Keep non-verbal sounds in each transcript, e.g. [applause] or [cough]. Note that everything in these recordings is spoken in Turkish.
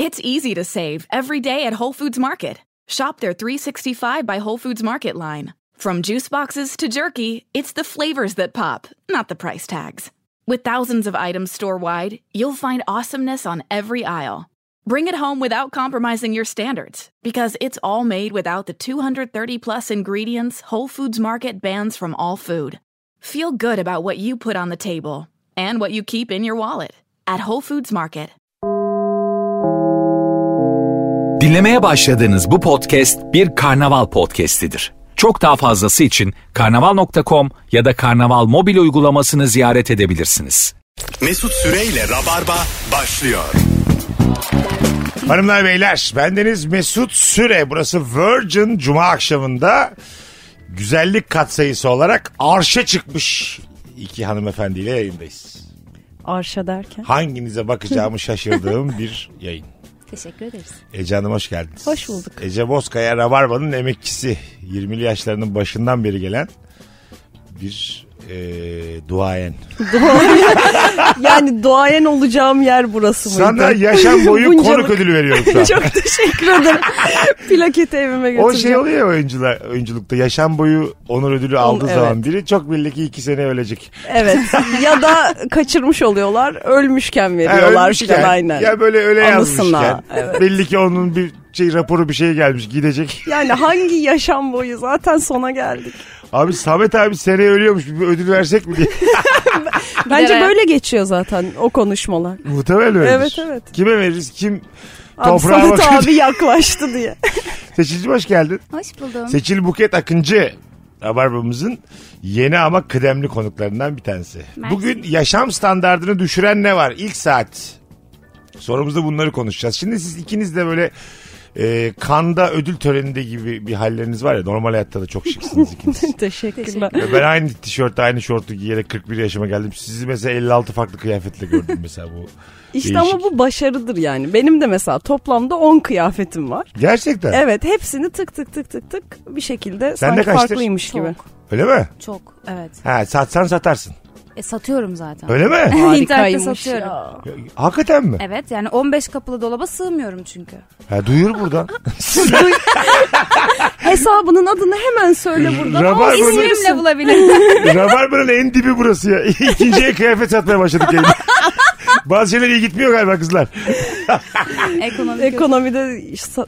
It's easy to save every day at Whole Foods Market. Shop their 365 by Whole Foods Market line. From juice boxes to jerky, it's the flavors that pop, not the price tags. With thousands of items store wide, you'll find awesomeness on every aisle. Bring it home without compromising your standards, because it's all made without the 230 plus ingredients Whole Foods Market bans from all food. Feel good about what you put on the table and what you keep in your wallet at Whole Foods Market. Dinlemeye başladığınız bu podcast bir karnaval podcastidir. Çok daha fazlası için karnaval.com ya da karnaval mobil uygulamasını ziyaret edebilirsiniz. Mesut Süreyle Rabarba başlıyor. Hanımlar beyler bendeniz Mesut Süre. Burası Virgin Cuma akşamında güzellik katsayısı olarak arşa çıkmış iki hanımefendiyle yayındayız. Arşa derken. Hanginize bakacağımı [laughs] şaşırdığım bir yayın. Teşekkür ederiz. Ece Hanım hoş geldiniz. Hoş bulduk. Ece Bozkaya Rabarba'nın emekçisi. 20'li yaşlarının başından beri gelen bir e, duayen. [laughs] Yani doğayan olacağım yer burası mıydı? Sana yaşam boyu Buncalık. [laughs] konuk ödülü veriyorum şu an. Çok teşekkür ederim. [laughs] Plaketi evime O götüreceğim. şey oluyor ya oyuncular, oyunculukta yaşam boyu onur ödülü aldığı evet. zaman biri çok belli ki iki sene ölecek. Evet. Ya da kaçırmış oluyorlar. Ölmüşken Ha, veriyorlar ölmüşken, filan aynen. Ya böyle öyle Anısına, yazmışken. evet. Belli ki onun bir şey raporu bir şey gelmiş gidecek. Yani hangi yaşam boyu zaten sona geldik. Abi Samet abi seneye ölüyormuş bir ödül versek mi diye. [laughs] Bence böyle geçiyor zaten o konuşmalar. Muhtemelen öyledir. Evet, evet. Kime veririz kim Abi toprağa Samet bakıyor. abi yaklaştı diye. [laughs] Seçilci hoş geldin. Hoş buldum. Seçil Buket Akıncı. Rabarbamızın yeni ama kıdemli konuklarından bir tanesi. Mersi. Bugün yaşam standartını düşüren ne var? İlk saat. Sorumuzda bunları konuşacağız. Şimdi siz ikiniz de böyle e, kanda ödül töreninde gibi bir halleriniz var ya. Normal hayatta da çok şıksınız [laughs] ikiniz. Teşekkürler. Ben aynı tişört aynı şortu giyerek 41 yaşıma geldim. Sizi mesela 56 farklı kıyafetle gördüm [laughs] mesela bu. İşte Değişik. ama bu başarıdır yani. Benim de mesela toplamda 10 kıyafetim var. Gerçekten. Evet hepsini tık tık tık tık tık bir şekilde Sen de sanki kaçtır? farklıymış gibi. Çok. Öyle mi? Çok evet. Ha satsan satarsın. E, satıyorum zaten. Öyle mi? [laughs] İnternette Harikaymış satıyorum. ya. Hakikaten mi? Evet yani 15 kapılı dolaba sığmıyorum çünkü. Ha, duyur buradan. [laughs] Hesabının adını hemen söyle buradan. Rabar- Al, Bunu- İsmimle bulabilirim. [laughs] Rabarba'nın en dibi burası ya. İkinciye kıyafet satmaya başladık yayında. Bazı şeyler iyi gitmiyor galiba kızlar. [laughs] Ekonomik Ekonomide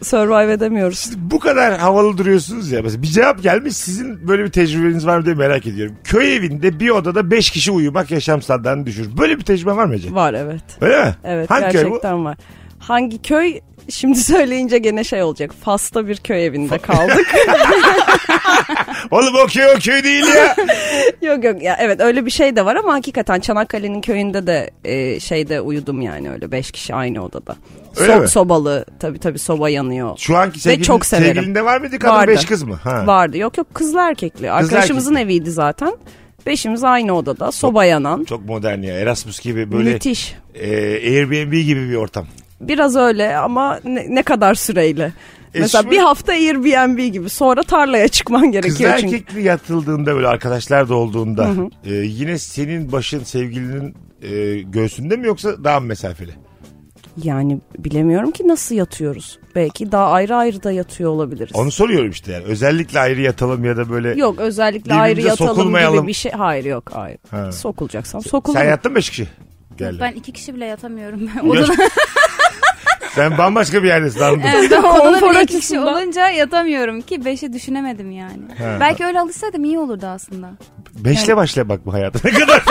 survive edemiyoruz. Bu kadar havalı duruyorsunuz ya. Mesela bir cevap gelmiş sizin böyle bir tecrübeniz var mı diye merak ediyorum. Köy evinde bir odada beş kişi uyumak yaşam standartını düşürür. Böyle bir tecrübe var mı Ece? Var evet. Öyle mi? Evet Hangi köy bu? gerçekten var. Hangi köy? Şimdi söyleyince gene şey olacak. Fas'ta bir köy evinde kaldık. [laughs] Oğlum o köy o köy değil ya. yok yok ya evet öyle bir şey de var ama hakikaten Çanakkale'nin köyünde de e, şeyde uyudum yani öyle beş kişi aynı odada. Öyle mi? sobalı tabii tabii soba yanıyor. Şu anki sevgilin, çok severim. sevgilinde var mıydı kadın Vardı. beş kız mı? Ha. Vardı. Yok yok kızlı erkekli. Arkadaşımızın eviydi zaten. Beşimiz aynı odada. Soba yanan. Çok modern ya. Erasmus gibi böyle Müthiş. e, Airbnb gibi bir ortam. Biraz öyle ama ne, ne kadar süreyle? E Mesela şu- bir hafta Airbnb gibi sonra tarlaya çıkman Kız gerekiyor çünkü. erkekli yatıldığında böyle arkadaşlar da olduğunda e, yine senin başın sevgilinin e, göğsünde mi yoksa daha mı mesafeli? Yani bilemiyorum ki nasıl yatıyoruz. Belki daha ayrı ayrı da yatıyor olabiliriz. Onu soruyorum işte yani. Özellikle ayrı yatalım ya da böyle. Yok özellikle ayrı yatalım gibi bir şey. Hayır yok hayır. Ha. Sokulacaksam sokulurum. Sen yattın mı beş kişi? Gel. Ben iki kişi bile yatamıyorum. [laughs] Odada, [laughs] Sen bambaşka bir yerdesin anladım. evet, Konfor kişi olunca yatamıyorum ki beşi düşünemedim yani. Ha. Belki öyle alışsaydım iyi olurdu aslında. Beşle başla bak bu hayata. [laughs] Ne kadar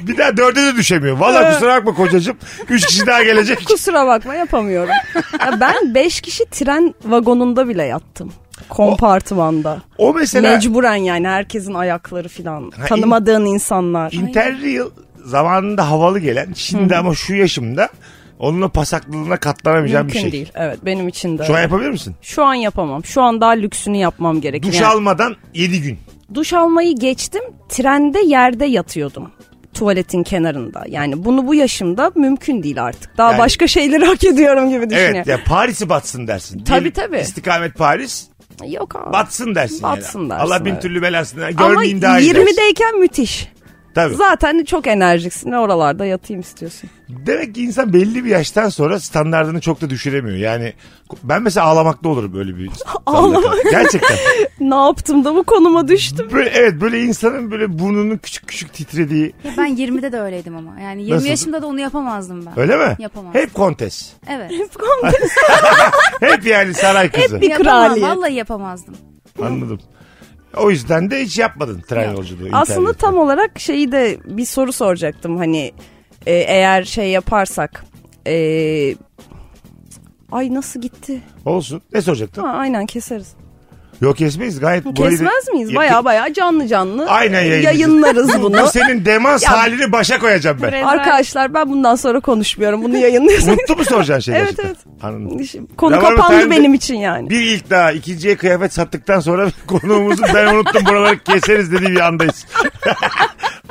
bir daha dörde de düşemiyor. Valla kusura bakma kocacığım. Üç kişi daha gelecek. [laughs] Kusura bakma yapamıyorum. ya ben beş kişi tren vagonunda bile yattım. Kompartımanda. O mesela Mecburen yani herkesin ayakları filan. Ha, Tanımadığın insanlar. Interrail zamanında havalı gelen şimdi ama şu yaşımda onun o pasaklılığına katlanamayacağım bir Mümkün şey. değil. Evet benim için de. Şu an öyle. yapabilir misin? Şu an yapamam. Şu an daha lüksünü yapmam gerekiyor. Duş Yani almadan 7 gün. duş almayı geçtim. Trende yerde yatıyordum. Tuvaletin kenarında. Yani bunu bu yaşımda mümkün değil artık. Daha Yani- başka şeyleri hak ediyorum gibi düşünüyorum. Evet ya Paris'i batsın dersin. Tabii, Bir tabii. İstikamet Paris Yok abi. batsın dersin Batsın yani. dersin, Allah bin evet. türlü belasını. Ama Görmeyeyim daha iyi dersin. 20'deyken müthiş. Tabii. Zaten çok enerjiksin oralarda yatayım istiyorsun. Demek ki insan belli bir yaştan sonra standartını çok da düşüremiyor. Yani ben mesela ağlamakta olurum böyle bir [laughs] Ağlamak. Gerçekten. [laughs] Ne yaptım da bu konuma düştüm. Böyle, evet böyle insanın böyle burnunun küçük küçük titrediği. Ya ben 20'de de öyleydim ama. Yani 20 Nasıl? yaşımda da onu yapamazdım ben. Öyle mi? Yapamam. Hep kontes. Evet. [laughs] Hep yani saray kızı. bir yapamam. kraliyet. Vallahi yapamazdım. Anladım. O yüzden de hiç yapmadın tren yolculuğu. Aslında tam olarak şeyi de bir soru soracaktım. Hani e, eğer şey yaparsak... e, ay nasıl gitti? Olsun. Ne soracaktın? Ha, aynen keseriz. Yok kesmeyiz gayet. Kesmez miyiz? Ya- Baya baya canlı canlı Aynen yayınlayacağız. yayınlarız [laughs] bunu. Bu senin demans Ya- halini başa koyacağım ben. Arkadaşlar ben bundan sonra konuşmuyorum. Bunu yayınlıyoruz. Mutlu mu soracaksın şey [laughs] Evet, gerçekten? evet. Anladım. Konu Rabarba kapandı de- benim için yani. Bir ilk daha ikinciye kıyafet sattıktan sonra [laughs] konuğumuzu ben unuttum buraları keseriz dediği bir andayız.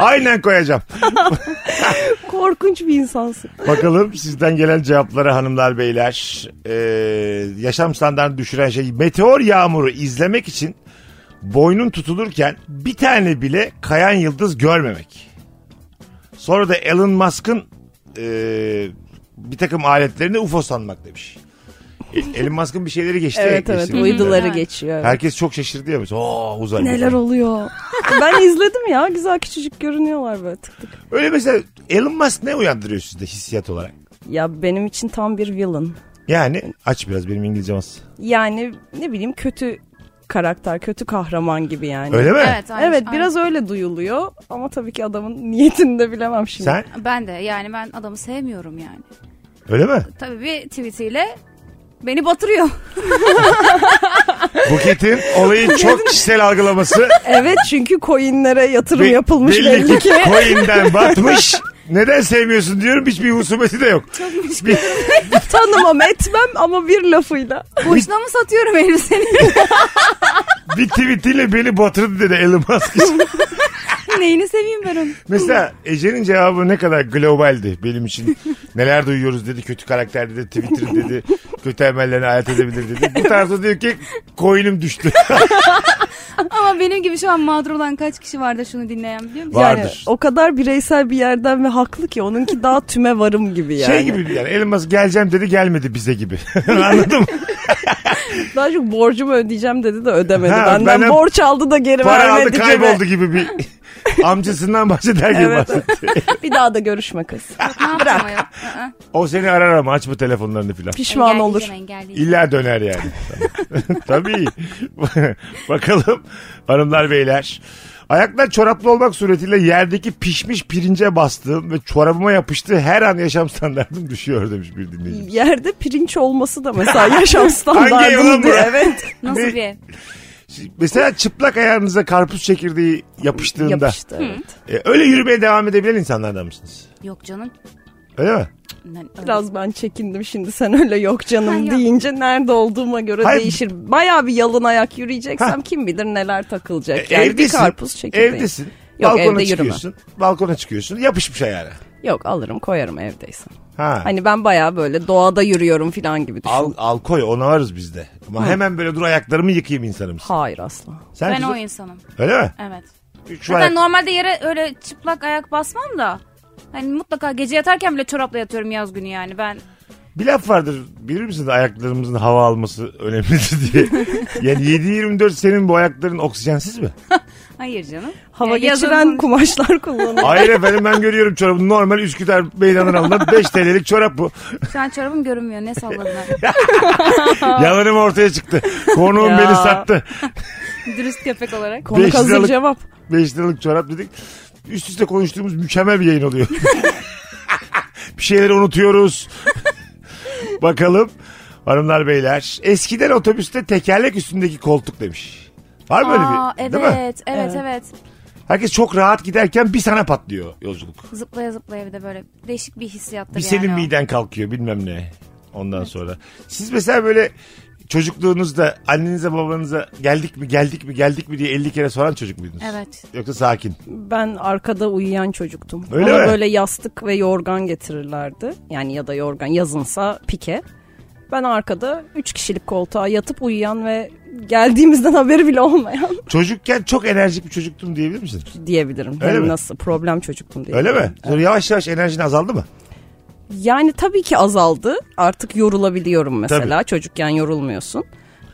Aynen koyacağım. [laughs] Korkunç bir insansın. Bakalım sizden gelen cevaplara hanımlar beyler. Ee, yaşam standartını düşüren şey meteor yağmuru izlemek için boynun tutulurken bir tane bile kayan yıldız görmemek. Sonra da Elon Musk'ın ee, bir takım aletlerini UFO sanmak demiş. [laughs] Elon Musk'ın bir şeyleri geçti. Evet evet geçti. uyduları Evet. geçiyor. evet. Herkes çok şaşırdı ya. mesela, Oo uzay. Neler uzay." oluyor? [laughs] ben izledim ya güzel küçücük görünüyorlar böyle tık tık. Öyle mesela Elon Musk ne uyandırıyor sizde hissiyat olarak? Ya benim için tam bir villain. Yani aç biraz benim İngilizcem az. Yani ne bileyim kötü karakter, kötü kahraman gibi yani. Öyle mi? Evet. aynı- Evet aynı. biraz öyle duyuluyor ama tabii ki adamın [laughs] niyetini de bilemem şimdi. Sen Ben de yani ben adamı sevmiyorum yani. öyle mi? Tabii bir tweetiyle beni batırıyor. Buket'in olayı [laughs] çok kişisel algılaması. Evet çünkü coinlere yatırım Be- yapılmış belli ki. Coin'den [laughs] batmış. Neden sevmiyorsun diyorum hiçbir husumeti de yok. Bir, [laughs] Tanımam etmem ama bir lafıyla. Boşuna mı satıyorum elbiseni? bir tweetiyle beni batırdı dedi Elon Musk. [laughs] Neyini seveyim ben onu? Mesela Ece'nin cevabı ne kadar globaldi benim için. [laughs] Neler duyuyoruz dedi, kötü karakter dedi, Twitter dedi, [laughs] kötü emellerini hayat edebilir dedi. Bu tarzda diyor ki coin'im düştü. Ama benim gibi şu an mağdur olan kaç kişi vardır şunu dinleyen biliyor musun? Vardır. Yani o kadar bireysel bir yerden ve haklı ki onunki daha tüme varım gibi yani. Şey gibi yani Elon Musk geleceğim dedi gelmedi bize gibi. Anladın mı? Daha çok borcumu ödeyeceğim dedi de ödemedi. Ha, Benden benden borç aldı da geri Para vermedi aldı kayboldu gibi. gibi bir amcasından bahseder gibi Evet. bahsetti. [laughs] bir daha da görüşme kız. Ne yapacağım ayol? [laughs] Aa, O seni arar ama açma telefonlarını filan. Pişman olur. engelleyeceğim, engelleyeceğim. İlla döner yani. [laughs] Tabii. Bakalım hanımlar beyler. Ayaklar çoraplı olmak suretiyle yerdeki pişmiş pirince bastığım ve çorabıma yapıştığı her an yaşam standartım düşüyor demiş bir dinleyicimiz. Yerde pirinç olması da mesela yaşam ev lan bura? evet. Nasıl Ne- bir ev? Mesela çıplak ayağınıza karpuz çekirdeği yapıştığında Yapıştı evet. e, öyle yürümeye devam edebilen insanlardan mısınız? Yok canım. Öyle mi? Biraz ben çekindim şimdi sen öyle yok canım Ha, yok. deyince nerede olduğuma göre Hayır. değişir. Baya bir yalın ayak yürüyeceksem Ha. kim bilir neler takılacak. E, Yani bir evdesin. karpuz çekirdeği. Evdesin. Yok, balkona evde çıkıyorsun. Balkona çıkıyorsun. Yapışmış ayağına. Yok alırım koyarım evdeysem. Ha. Hani ben baya böyle doğada yürüyorum falan gibi düşün. Al, al koy ona varız biz de. Ama hemen böyle dur ayaklarımı yıkayayım insanım. Hayır asla. Sen Ben o insanım. Öyle mi? Evet. Şu Zaten ayak... normalde yere öyle çıplak ayak basmam da. Hani mutlaka gece yatarken bile çorapla yatıyorum yaz günü yani. Ben Bir laf vardır bilir misin ayaklarımızın hava alması önemlidir diye. [laughs] yani 7-24 senin bu ayakların oksijensiz mi? [laughs] hayır canım. Hava Ya yazın geçiren kumaşlar kullanıyor. Hayır efendim ben görüyorum çorabı. Normal Üsküdar meydanından alınan 5 TL'lik çorap bu. Şu an çorabım görünmüyor. Ne salladım ben. [laughs] Yalanım ortaya çıktı. Konuğum Ya. beni sattı. Dürüst köpek olarak. Konu Beş hazır liralık- cevap. 5 liralık çorap dedik. Üst üste konuştuğumuz mükemmel bir yayın oluyor. bir şeyleri unutuyoruz. [laughs] Bakalım hanımlar beyler. Eskiden otobüste tekerlek üstündeki koltuk demiş. Var mı öyle Aa, bir? evet, Değil mi? evet, evet, Evet. Herkes çok rahat giderken bir sana patlıyor yolculuk. Zıplaya zıplaya bir de böyle değişik bir hissiyattır Bir yani senin o. miden kalkıyor bilmem ne. Ondan sonra. Siz mesela böyle çocukluğunuzda annenize babanıza geldik mi geldik mi geldik mi diye 50 kere soran çocuk muydunuz? Evet. Yoksa sakin. Ben arkada uyuyan çocuktum. Öyle Bana mi? böyle yastık ve yorgan getirirlerdi. Yani ya da yorgan yazınsa pike. Ben arkada 3 kişilik koltuğa yatıp uyuyan ve geldiğimizden [laughs] haberi bile olmayan [laughs] Çocukken çok enerjik bir çocuktum diyebilir misin? diyebilirim. Öyle Hem mi? nasıl problem çocuktum diye. Öyle mi? Sonra yavaş yavaş enerjin azaldı mı? Yani tabii ki azaldı. Artık yorulabiliyorum mesela. Çocukken yorulmuyorsun.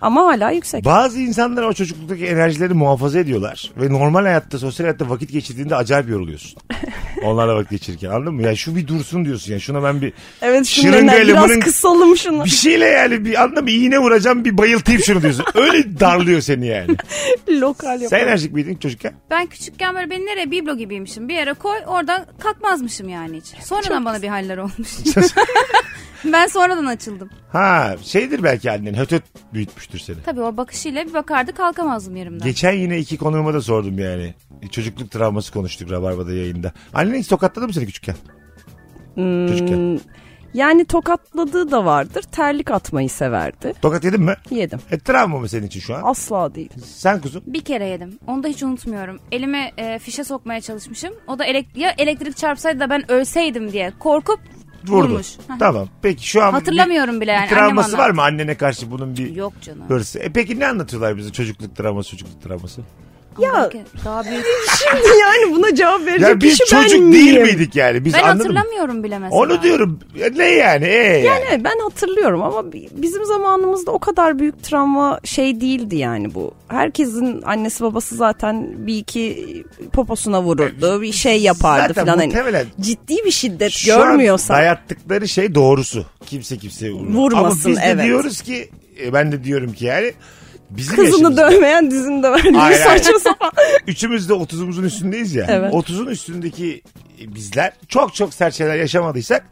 Ama hala yüksek. Bazı insanlar o çocukluktaki enerjileri muhafaza ediyorlar. Ve normal hayatta, sosyal hayatta vakit geçirdiğinde acayip yoruluyorsun. [laughs] Onlarla vakit geçirirken anladın mı? Ya şu bir dursun diyorsun ya. Şuna ben bir evet şırıngayla biraz bunun- kısalım şunu. bir şeyle yani bir anladın mı? İğne vuracağım bir bayıltayım şunu diyorsun. [laughs] Öyle darlıyor seni yani. Lokal Sen yapalım. enerjik miydin çocukken? Ben küçükken böyle beni nereye biblo gibiymişim. Bir yere koy oradan kalkmazmışım yani hiç. Sonradan bana bir haller olmuş. [laughs] ben sonradan açıldım. Ha şeydir belki annen hötöt büyütmüştür seni. Tabii o bakışıyla bir bakardı kalkamazdım yerimden. Geçen yine iki konuğuma da sordum yani. Çocukluk travması konuştuk Rabarba'da yayında. Annen hiç tokatladı mı seni küçükken? Çocukken. Hmm, yani tokatladığı da vardır. Terlik atmayı severdi. Tokat yedin mi? Yedim. E travma mı senin için şu an? Asla değil. Sen kuzum. Bir kere yedim. Onu da hiç unutmuyorum. Elime e, fişe sokmaya çalışmışım. O da elek ya elektrik çarpsaydı da ben ölseydim diye korkup Vurdu. vurmuş. Tamam. Peki şu an Hatırlamıyorum bir, bile yani, Bir travması annem var mı annene karşı bunun bir Yok canım. hırsı? E peki ne anlatıyorlar bize çocukluk travması çocukluk travması? Ya Daha büyük. [laughs] şimdi yani buna cevap verecek Ya biz kişi ben çocuk miyim? değil miydik yani? Biz ben anladın mı? hatırlamıyorum bile mesela. Onu diyorum. Ya Ne yani? E yani. Yani ben hatırlıyorum ama bi- bizim zamanımızda o kadar büyük travma şey değildi yani bu. Herkesin annesi babası zaten bir iki poposuna vururdu, bir şey yapardı Zaten falan. Hani muhtemelen ciddi bir şiddet Şu an görmüyorsan dayattıkları şey doğrusu. Kimse kimseye vurmaz. Vurmasın, Ama biz de evet. diyoruz ki e, ben de diyorum ki yani bizim kızını yaşımızda. dövmeyen dizini döver gibi Hayır, hayır. saçma sapan. [laughs] Üçümüz de 30'umuzun üstündeyiz ya. Evet. 30'un üstündeki bizler çok çok sert şeyler yaşamadıysak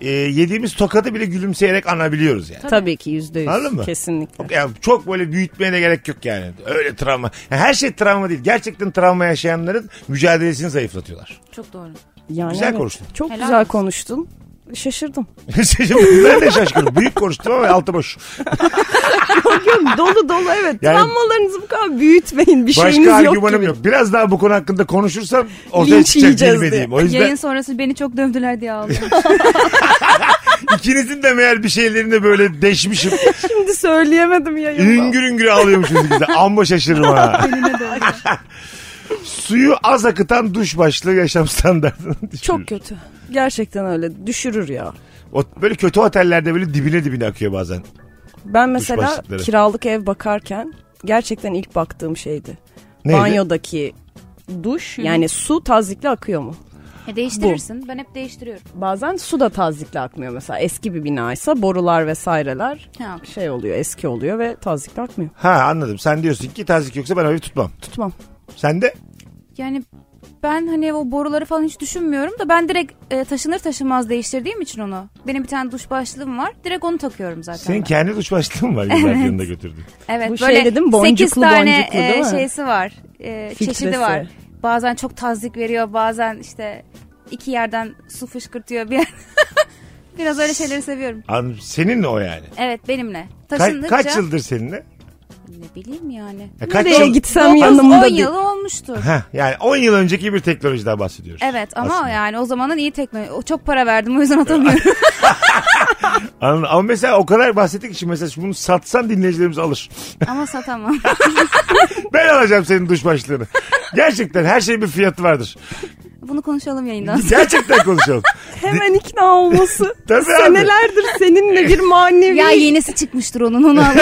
e, yediğimiz tokadı bile gülümseyerek anabiliyoruz yani. Tabii ki yüzde yüz. Anladın mı? Kesinlikle. Yani çok böyle büyütmeye de gerek yok yani. Öyle travma. Yani her şey travma değil. Gerçekten travma yaşayanların mücadelesini zayıflatıyorlar. Çok doğru. Yani Güzel evet. konuştun. Çok Helal güzel olsun. konuştun. Şaşırdım. [laughs] ben de şaşkınım. Büyük konuştum ama altı boş. Yok, dolu dolu evet. Yani- Travmalarınızı bu kadar büyütmeyin. Bir şeyiniz Başka yok argümanım gibi. yok. Biraz daha bu konu hakkında konuşursam ortaya Linç çıkacak bilmediğim. O yüzden Yayın sonrası beni çok dövdüler diye ağladım. [laughs] [laughs] ikinizin de meğer bir şeylerini böyle deşmişim. Şimdi söyleyemedim yayında. üngür üngür ağlıyormuşuz biz de. Amma şaşırırım ha. Suyu az akıtan duş başlığı yaşam standartını düşürür. Çok kötü. Gerçekten öyle. Düşürür ya. O, böyle kötü otellerde böyle dibine dibine akıyor bazen. Ben mesela başlıkları. kiralık ev bakarken gerçekten ilk baktığım şeydi. Neydi? Banyodaki duş yani su tazikli akıyor mu? E, değiştirirsin. Ben hep değiştiriyorum. Bazen su da tazikli akmıyor mesela. Eski bir binaysa borular vesaireler Ha. şey oluyor eski oluyor ve tazikli akmıyor. Ha anladım. Sen diyorsun ki tazik yoksa ben evi tutmam. Tutmam. Sen de Yani ben hani o boruları falan hiç düşünmüyorum da ben direkt e, taşınır taşınmaz değiştirdiğim için onu. Benim bir tane duş başlığım var. Direkt onu takıyorum zaten. senin ben. kendi duş başlığın var [laughs] yıllar yanında götürdün. Evet Bu şey böyle dedim, 8 boncuklu tane boncuklu e, değil mi? şeysi var. E, çeşidi var. Bazen çok tazik veriyor bazen işte iki yerden su fışkırtıyor bir yer. [laughs] Biraz öyle şeyleri seviyorum. Anladım. Senin o yani. Evet benimle. Ka- Taşındıkça kaç yıldır seninle? Ne bileyim yani. Ya kaç Nereye yıl? gitsem 9-10 yanımda değil. yıl olmuştur. Heh, yani 10 yıl önceki bir teknolojiden bahsediyoruz. Evet ama Aslında. yani o zamanın iyi teknoloji. O çok para verdim o yüzden atamıyorum. [laughs] Anladım. Ama mesela o kadar bahsettik ki şimdi mesela bunu satsan dinleyicilerimiz alır. [laughs] ama satamam. [laughs] Ben alacağım senin duş başlığını. Gerçekten her şeyin bir fiyatı vardır. Bunu konuşalım yayından. Gerçekten konuşalım. Hemen ikna olması. Tabii abi. Senelerdir seninle bir manevi. ya yenisi çıkmıştır onun onu al.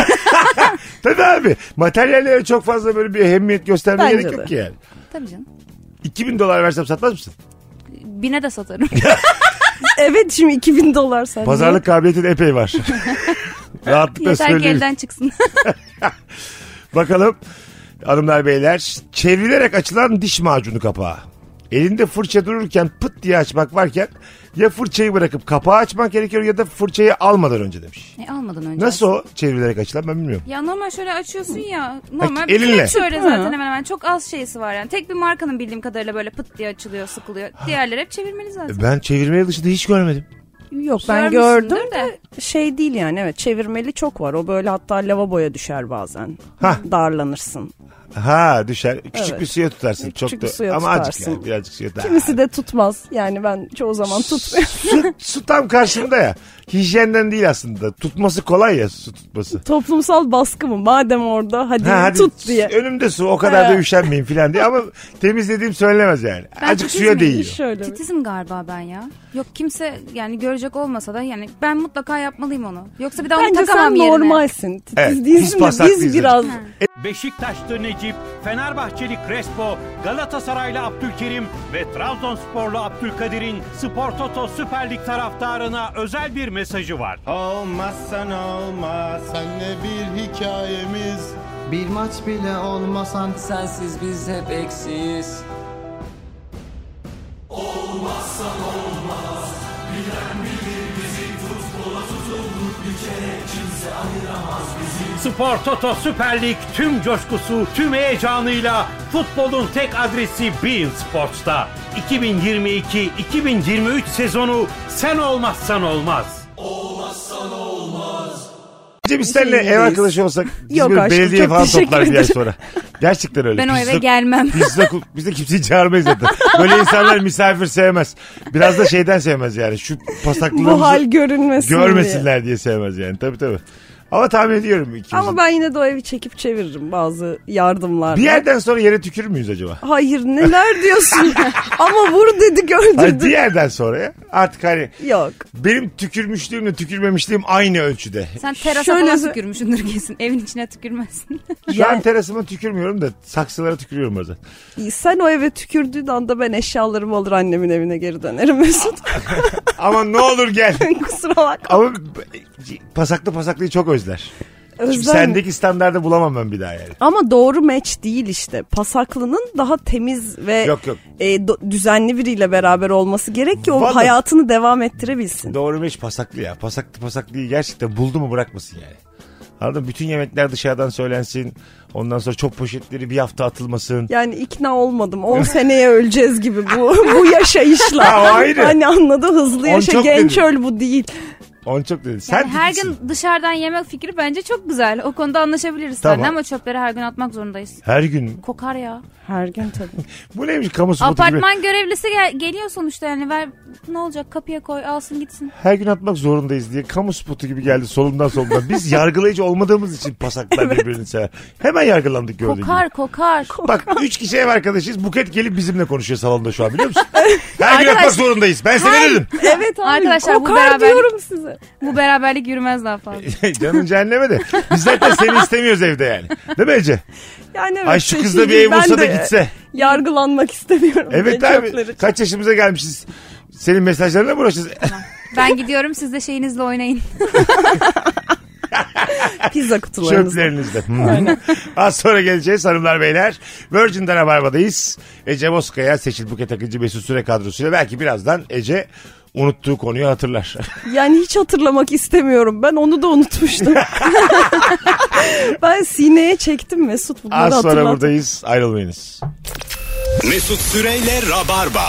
Tabii abi. Materyallere çok fazla böyle bir ehemmiyet göstermeye Bence gerek de. yok ki yani. Tabii canım. 2000 dolar versem satmaz mısın? Bine de satarım. [laughs] Evet şimdi 2000 dolar sen. Pazarlık kabiliyetin epey var. [laughs] Rahatlıkla Yeter ki söyleyeyim. elden çıksın. [laughs] Bakalım hanımlar beyler. Çevrilerek açılan diş macunu kapağı. Elinde fırça dururken pıt diye açmak varken ya fırçayı bırakıp kapağı açmak gerekiyor ya da fırçayı almadan önce demiş. E, almadan önce. Nasıl o çevrilerek açılan ben bilmiyorum. Ya normal şöyle açıyorsun ya. Normal Ha, elinle. şöyle zaten hemen hemen. Çok az şeysi var yani. Tek bir markanın bildiğim kadarıyla böyle pıt diye açılıyor, sıkılıyor. Diğerleri hep çevirmeli zaten. Ben çevirmeye dışında hiç görmedim. Yok ben gördüm de de. şey değil yani evet çevirmeli çok var. O böyle hatta lavaboya düşer bazen. Hah. Darlanırsın. Ha düşer. Küçük Evet. bir suya tutarsın. Küçük Çok bir da suya ama azıcık tutarsın. yani birazcık suya. Kimisi de tutmaz. Yani ben çoğu zaman tutmuyorum. su, su tam karşımda ya. Hijyenden değil aslında. Tutması kolay ya su tutması. Toplumsal baskı mı? Madem orada hadi, Ha, hadi tut diye. Önümde su o kadar da Ha. üşenmeyin falan diye ama [laughs] temizlediğim söylenemez yani. Ben Azıcık titizim suya değiyor. Şöyle. bir- Titizim galiba ben ya. Yok kimse yani görecek olmasa da yani ben mutlaka yapmalıyım onu. Yoksa bir daha onu Bence takamam sen yerine. normalsin. Titiz Evet, biz değilsin de pasaklıyız biz biraz... Beşiktaşlı Necip, Fenerbahçeli Crespo, Galatasaraylı Abdülkerim ve Trabzonsporlu Abdülkadir'in Spor Toto Süper Lig taraftarına özel bir mesajı var. Olmazsan olmaz Senle bir hikayemiz Bir maç bile olmasan Sensiz biz hep eksiyiz. Spor Toto Süper Lig tüm coşkusu, tüm heyecanıyla futbolun tek adresi Bein Sports'ta. 2022-2023 sezonu sen olmazsan olmaz. Bence biz seninle ev arkadaşı olsak biz Yok böyle aşkım, belediye çok falan teşekkür toplar bir ay ederim. sonra. Gerçekten öyle. Ben o Biz eve de- gelmem. Biz de, biz de kimseyi çağırmayız zaten. Böyle insanlar misafir sevmez. Biraz da şeyden sevmez yani. Şu Bu hal görünmesin diye. görmesinler diye sevmez yani. Tabii tabii. Ama tahmin ediyorum ikimizin. Ama ben yine de o evi çekip çeviririm bazı yardımlarla. Bir yerden sonra yere tükürür müyüz acaba? Hayır neler diyorsun? [laughs] Ama vur dedik Hayır, bir yerden sonra ya. Artık hani Yok. benim tükürmüşlüğümle tükürmemişliğim aynı ölçüde. Sen terasa Şöyle falan sö- tükürmüşsündür kesin. Evin içine tükürmezsin. [laughs] Şu an terasıma tükürmüyorum da saksılara tükürüyorum bazen. Sen o eve tükürdüğün anda ben eşyalarımı alır annemin evine geri dönerim Mesut. [laughs] Ama ne olur gel. Kusura bakma. Ama pasaklı pasaklıyı çok özler. Özlem. sendeki standardı bulamam ben bir daha yani. Ama doğru match değil işte. Pasaklının daha temiz ve Yok yok. e, do- düzenli biriyle beraber olması gerek ki o Vallahi- hayatını devam ettirebilsin. Doğru meş pasaklı ya. Pasaklı pasaklıyı gerçekten buldu mu bırakmasın yani. Anladın mı? Bütün yemekler dışarıdan söylensin. Ondan sonra çok poşetleri bir hafta atılmasın. Yani ikna olmadım. 10 [laughs] seneye öleceğiz gibi bu bu yaşayışla. Ha, ayrı. Hani anladı hızlı yaşa genç dedi. öl bu değil. Onu çok dedi. Sen Yani her gün dışarıdan yemek fikri bence çok güzel. O konuda anlaşabiliriz Tamam. seninle ama çöpleri her gün atmak zorundayız. Her gün mü? Kokar ya. Her gün tabii. [laughs] Bu neymiş kamu spotu gibi. Apartman görevlisi gel- geliyor sonuçta yani ver ne olacak kapıya koy alsın gitsin. Her gün atmak zorundayız diye kamu spotu gibi geldi solumdan solumdan. Biz [laughs] yargılayıcı olmadığımız için pasaklar birbirini sever. Hemen yargılandık gördüğün gibi. Kokar kokar. Bak üç kişi ev arkadaşız. Buket gelip bizimle konuşuyor salonda şu an biliyor musun? [laughs] Her gün atmak zorundayız. Ben ne dedim? Evet abi. Arkadaşlar, bu kokar beraberlik- diyorum size. Bu beraberlik yürümez daha fazla. [laughs] Canın cehenneme de. Biz zaten seni istemiyoruz evde yani. Değil mi Ece? Yani evet, Ay şu kız da bir ev bulsa da gitse. Yargılanmak istemiyorum. Evet abi. çöpleri- Kaç yaşımıza gelmişiz. Senin mesajlarına mı uğraşacağız? Ben gidiyorum siz de şeyinizle oynayın. [laughs] Pizza kutularınızda. Çöplerinizde. Az sonra geleceğiz hanımlar beyler. Virgin'den Rabarba'dayız. Ece Bozkaya, Seçil Buket Akıncı, Mesut Süre kadrosuyla belki birazdan Ece unuttuğu konuyu hatırlar. [laughs] Yani hiç hatırlamak istemiyorum. Ben onu da unutmuştum. [laughs] ben sineye çektim Mesut bunları Az sonra hatırlat. buradayız. Ayrılmayınız. Mesut Süreyle Rabarba.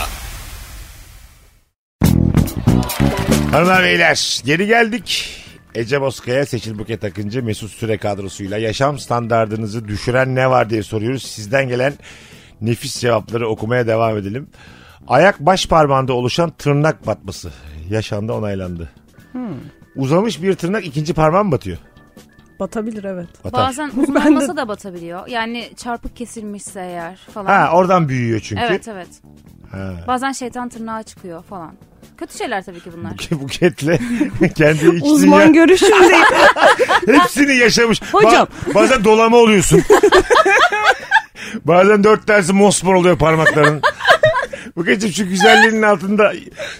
Hanımlar beyler geri geldik. Ece Bozkaya, Seçil Buket Akıncı, Mesut Süre kadrosuyla yaşam standartınızı düşüren ne var diye soruyoruz. Sizden gelen nefis cevapları okumaya devam edelim. Ayak baş parmağında oluşan tırnak batması yaşandı onaylandı. Uzamış bir tırnak ikinci parmağa mı batıyor? Batabilir evet. Batar. Bazen [laughs] uzun de- da batabiliyor. Yani çarpık kesilmişse eğer falan. Ha oradan büyüyor çünkü. Evet evet. Ha. Bazen şeytan tırnağı çıkıyor falan. Kötü şeyler tabii ki bunlar. Buketle [laughs] kendi iç Uzman dünya görüşüm değil. [laughs] hepsini yaşamış. Hocam. Ba- bazen dolama oluyorsun. bazen dört tanesi mosmor oluyor parmakların. Buket'cim şu güzelliğinin altında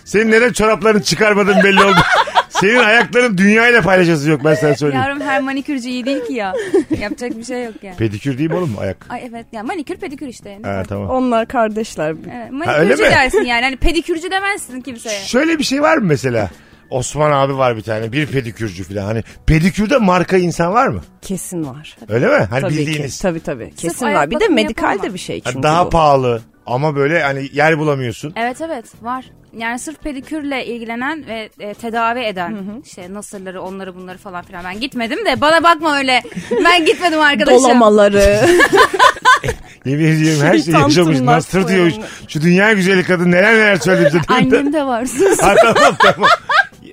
senin neden çoraplarını çıkarmadın belli oldu. Senin ayakların dünyayla paylaşası yok ben sana söyleyeyim. Yavrum her manikürcü iyi değil ki ya. Yapacak bir şey yok yani. Pedikür değil mi oğlum ayak? Ay evet ya manikür pedikür işte. Ha tamam. Onlar kardeşler. Evet, Ha, öyle manikürcü mi? dersin yani. Hani pedikürcü demezsin kimseye. Şöyle bir şey var mı mesela? Osman abi var bir tane bir pedikürcü falan. Hani pedikürde marka insan var mı? Kesin var. Öyle mi? Hani Tabii bildiğiniz. ki. Tabii tabii. Kesin ayak var. Bir de medikal de bir şey Ha, çünkü Daha bu. pahalı ama böyle hani yer bulamıyorsun. Evet evet var. Yani sırf pedikürle ilgilenen ve e, tedavi eden işte nasırları onları bunları falan filan. Ben gitmedim de bana bakma öyle. Ben gitmedim arkadaşım. Dolamaları. [laughs] Yemin ediyorum her şeyi yaşamış. Nasır diyor. koyanı. Şu dünya güzeli kadın neler neler söyledi. Annem de var sus. [laughs] Ha tamam tamam.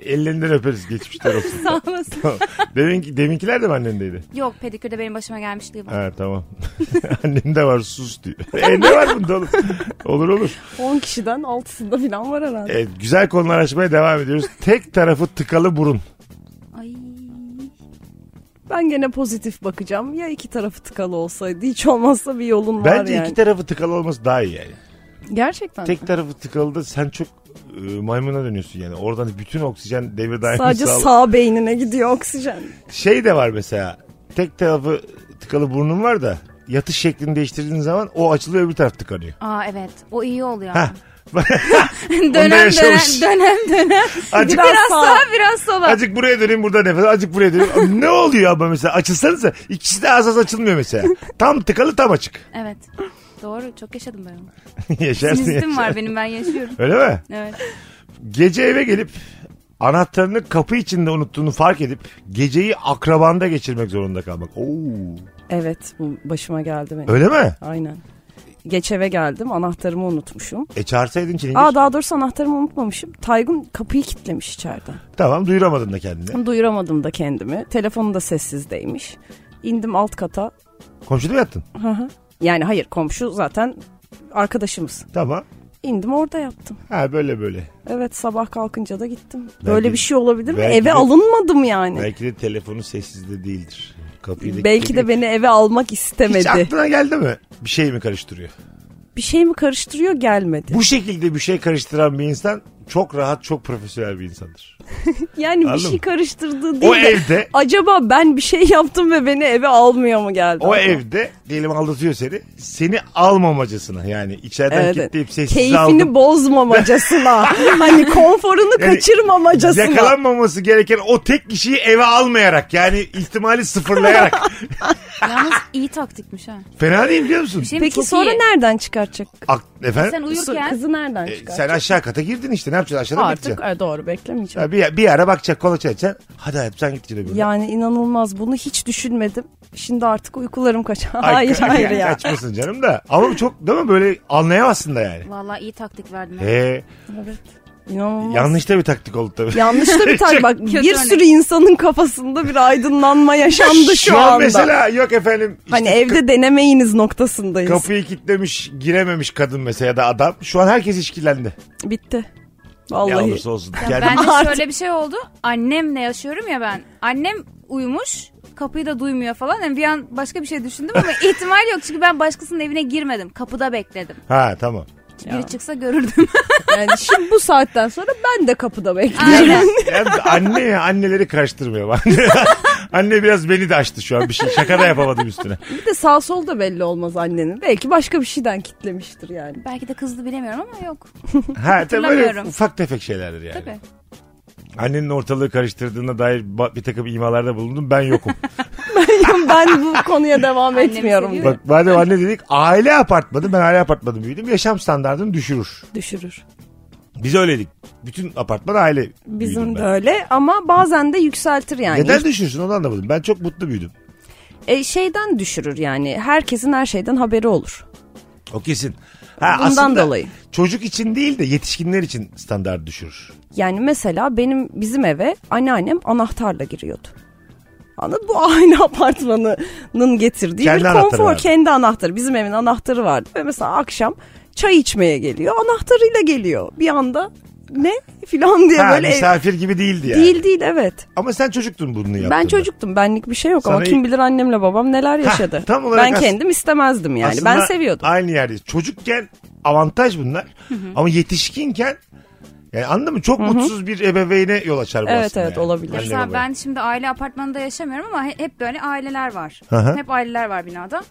Ellerinden öperiz geçmişler [laughs] olsun. Sağ olasın. Tamam. Deminki, deminkiler de mi annendeydi? Yok pedikürde benim başıma gelmişliği var. Ha tamam. [laughs] Annem de var sus diyor. [laughs] E, ne var bunda oğlum? Olur olur. 10 kişiden 6'sında falan var herhalde. Evet, güzel konular açmaya devam ediyoruz. Tek tarafı tıkalı burun. Ay. Ben gene pozitif bakacağım. Ya iki tarafı tıkalı olsaydı hiç olmazsa bir yolun var Bence yani. iki tarafı tıkalı olması daha iyi yani. Gerçekten. Tek tarafı tıkalı da sen çok e, maymuna dönüyorsun yani. Oradan bütün oksijen devir daimi Sadece sağla- sağ beynine gidiyor oksijen. Şey de var mesela. Tek tarafı tıkalı burnun var da yatış şeklini değiştirdiğin zaman o açılıyor öbür taraf tıkanıyor. Aa evet o iyi oluyor. Hah. [laughs] dönem dönem dönem dönem. Azıcık, Biraz sağa. sağa biraz sola. azıcık buraya döneyim burada nefes azıcık buraya döneyim. ne oluyor ama mesela açılsanıza ikisi de az az açılmıyor mesela. Tam tıkalı tam açık. Evet. Doğru çok yaşadım ben onu. [laughs] Yaşarsın yaşarsın. var benim ben yaşıyorum. [laughs] Öyle mi? Evet. Gece eve gelip anahtarını kapı içinde unuttuğunu fark edip geceyi akrabanda geçirmek zorunda kalmak. Oo. Evet bu başıma geldi benim. Öyle mi? Aynen. Geç eve geldim anahtarımı unutmuşum. E çağırsaydın çilingir. Aa daha doğrusu anahtarımı unutmamışım. Taygun kapıyı kilitlemiş içeriden. Tamam duyuramadın da kendini. Duyuramadım da kendimi. Telefonu da sessizdeymiş. İndim alt kata. Komşuda mı yattın? Hı hı. Yani hayır komşu zaten arkadaşımız. Tamam. İndim orada yattım. Ha böyle böyle. Evet sabah kalkınca da gittim. Belki- Böyle bir şey olabilir mi? belki Eve de- alınmadım yani. Belki, Belki de telefonu sessizde değildir. Kapıyı da de beni eve almak Hiç istemedi. aklına geldi mi? Bir şey mi karıştırıyor? Bir şey mi karıştırıyor gelmedi. Bu şekilde bir şey karıştıran bir insan çok rahat, çok profesyonel bir insandır. [laughs] Yani bir Anladın şey mı? karıştırdığı değil O de evde, acaba ben bir şey yaptım ve beni eve almıyor mu geldi? o aklıma? evde diyelim aldatıyor seni. Seni almamacasına yani içeriden Evet. kilitleyip sessiz Keyfini aldım. bozmamacasına. [laughs] hani konforunu Yani kaçırmamacasına. Yakalanmaması gereken o tek kişiyi eve almayarak yani ihtimali sıfırlayarak. [laughs] Yalnız iyi taktikmiş ha. Fena değil biliyor musun? Bir şey mi? Peki Çok sonra iyi. nereden çıkaracak? Ak- efendim? Sen uyurken Kızı nereden E, çıkaracak? sen aşağı kata girdin işte ne yapacaksın aşağıda Artık e, doğru beklemeyeceğim. Ha, bir, bir ara bakacak kola çekeceksin. Hadi hayatım sen git gidelim. Yani inanılmaz bunu hiç düşünmedim. Şimdi artık uykularım kaçar. Ay, Hayır ka- hayır ya. Kaçmasın canım da. Ama çok değil mi böyle anlayamazsın da yani. Vallahi iyi taktik verdin. He, Evet. İnanılmaz. yanlış da bir taktik oldu tabii. Yanlış da bir [laughs] tane bak Kötü bir örnek. sürü insanın kafasında bir aydınlanma yaşandı şu, Şu an anda. mesela yok efendim işte hani evde denemeyiniz noktasındayız. kapıyı kilitlemiş girememiş kadın mesela ya da adam. Şu an herkes işkillendi. Bitti. Ne Vallahi. olursa olsun. Ya ben de Artık- şöyle bir şey oldu. Annemle yaşıyorum ya ben. Annem uyumuş. Kapıyı da duymuyor falan. Yani bir an başka bir şey düşündüm ama [laughs] ihtimal yok. Çünkü ben başkasının evine girmedim. Kapıda bekledim. Ha tamam. Biri çıksa görürdüm. [laughs] Yani şimdi bu saatten sonra ben de kapıda bekliyorum. Aynen. Yani anne ya anneleri karıştırmıyor. [laughs] anne biraz beni de açtı şu an bir şey. Şaka da yapamadım üstüne. [laughs] bir de sağ sol da belli olmaz annenin. Belki başka bir şeyden kitlemiştir yani. Belki de kızdı bilemiyorum ama yok. Ha tabii böyle ufak tefek şeylerdir yani. Tabii. Annenin ortalığı karıştırdığına dair bir takım imalarda bulundum. Ben yokum. [laughs] ben bu konuya devam etmiyorum. Bak madem anne dedik aile apartmanı ben aile apartmanı büyüdüm. Yaşam standartını düşürür. Düşürür. Biz öyleydik. Bütün apartman aile büyüdüm Bizim ben. de öyle ama bazen de yükseltir yani. Neden düşürsün onu anlamadım. Ben çok mutlu büyüdüm. E, şeyden düşürür yani. Herkesin her şeyden haberi olur. O kesin. Ha, Bundan aslında dolayı. Çocuk için değil de yetişkinler için standart düşürür. Yani mesela benim bizim eve anneannem anahtarla giriyordu. Anladın Bu aile [laughs] apartmanının getirdiği Kendi bir anahtarı konfor. vardı. Kendi anahtarı. Bizim evin anahtarı vardı. Ve mesela akşam çay içmeye geliyor. Anahtarıyla geliyor. Bir anda ne filan diye Ha, böyle. misafir gibi değildi yani. Değil değil evet. Ama sen çocuktun bunu yaptığında. Ben çocuktum. Benlik bir şey yok ama Sana kim iyi- bilir annemle babam neler yaşadı. tam olarak ben as- kendim istemezdim yani. Aslında ben seviyordum. Aynı yerdeyiz. Çocukken avantaj bunlar. Ama yetişkinken yani anladın mı? Çok mutsuz bir ebeveyne yol açar bu Evet, aslında evet, yani. olabilir. Mesela ben şimdi aile apartmanında yaşamıyorum ama he- hep böyle aileler var. Hı hı. Hep aileler var binada.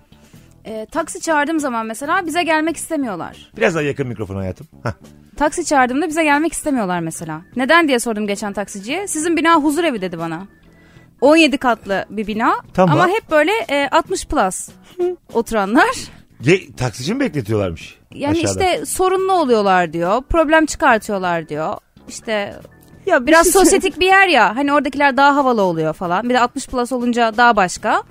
Ee, taksi çağırdığım zaman mesela bize gelmek istemiyorlar. Biraz daha yakın mikrofon hayatım. Hah. Taksi çağırdığımda bize gelmek istemiyorlar mesela. Neden diye sordum geçen taksiciye. Sizin bina huzur evi dedi bana. 17 katlı bir bina Tamam. ama hep böyle e, 60 plus [laughs] oturanlar. Ge- taksici mi bekletiyorlarmış? Yani aşağıda? işte sorunlu oluyorlar diyor. Problem çıkartıyorlar diyor. İşte Ya bir biraz şey- sosyetik bir yer ya. Hani oradakiler daha havalı oluyor falan. Bir de 60 plus olunca daha başka.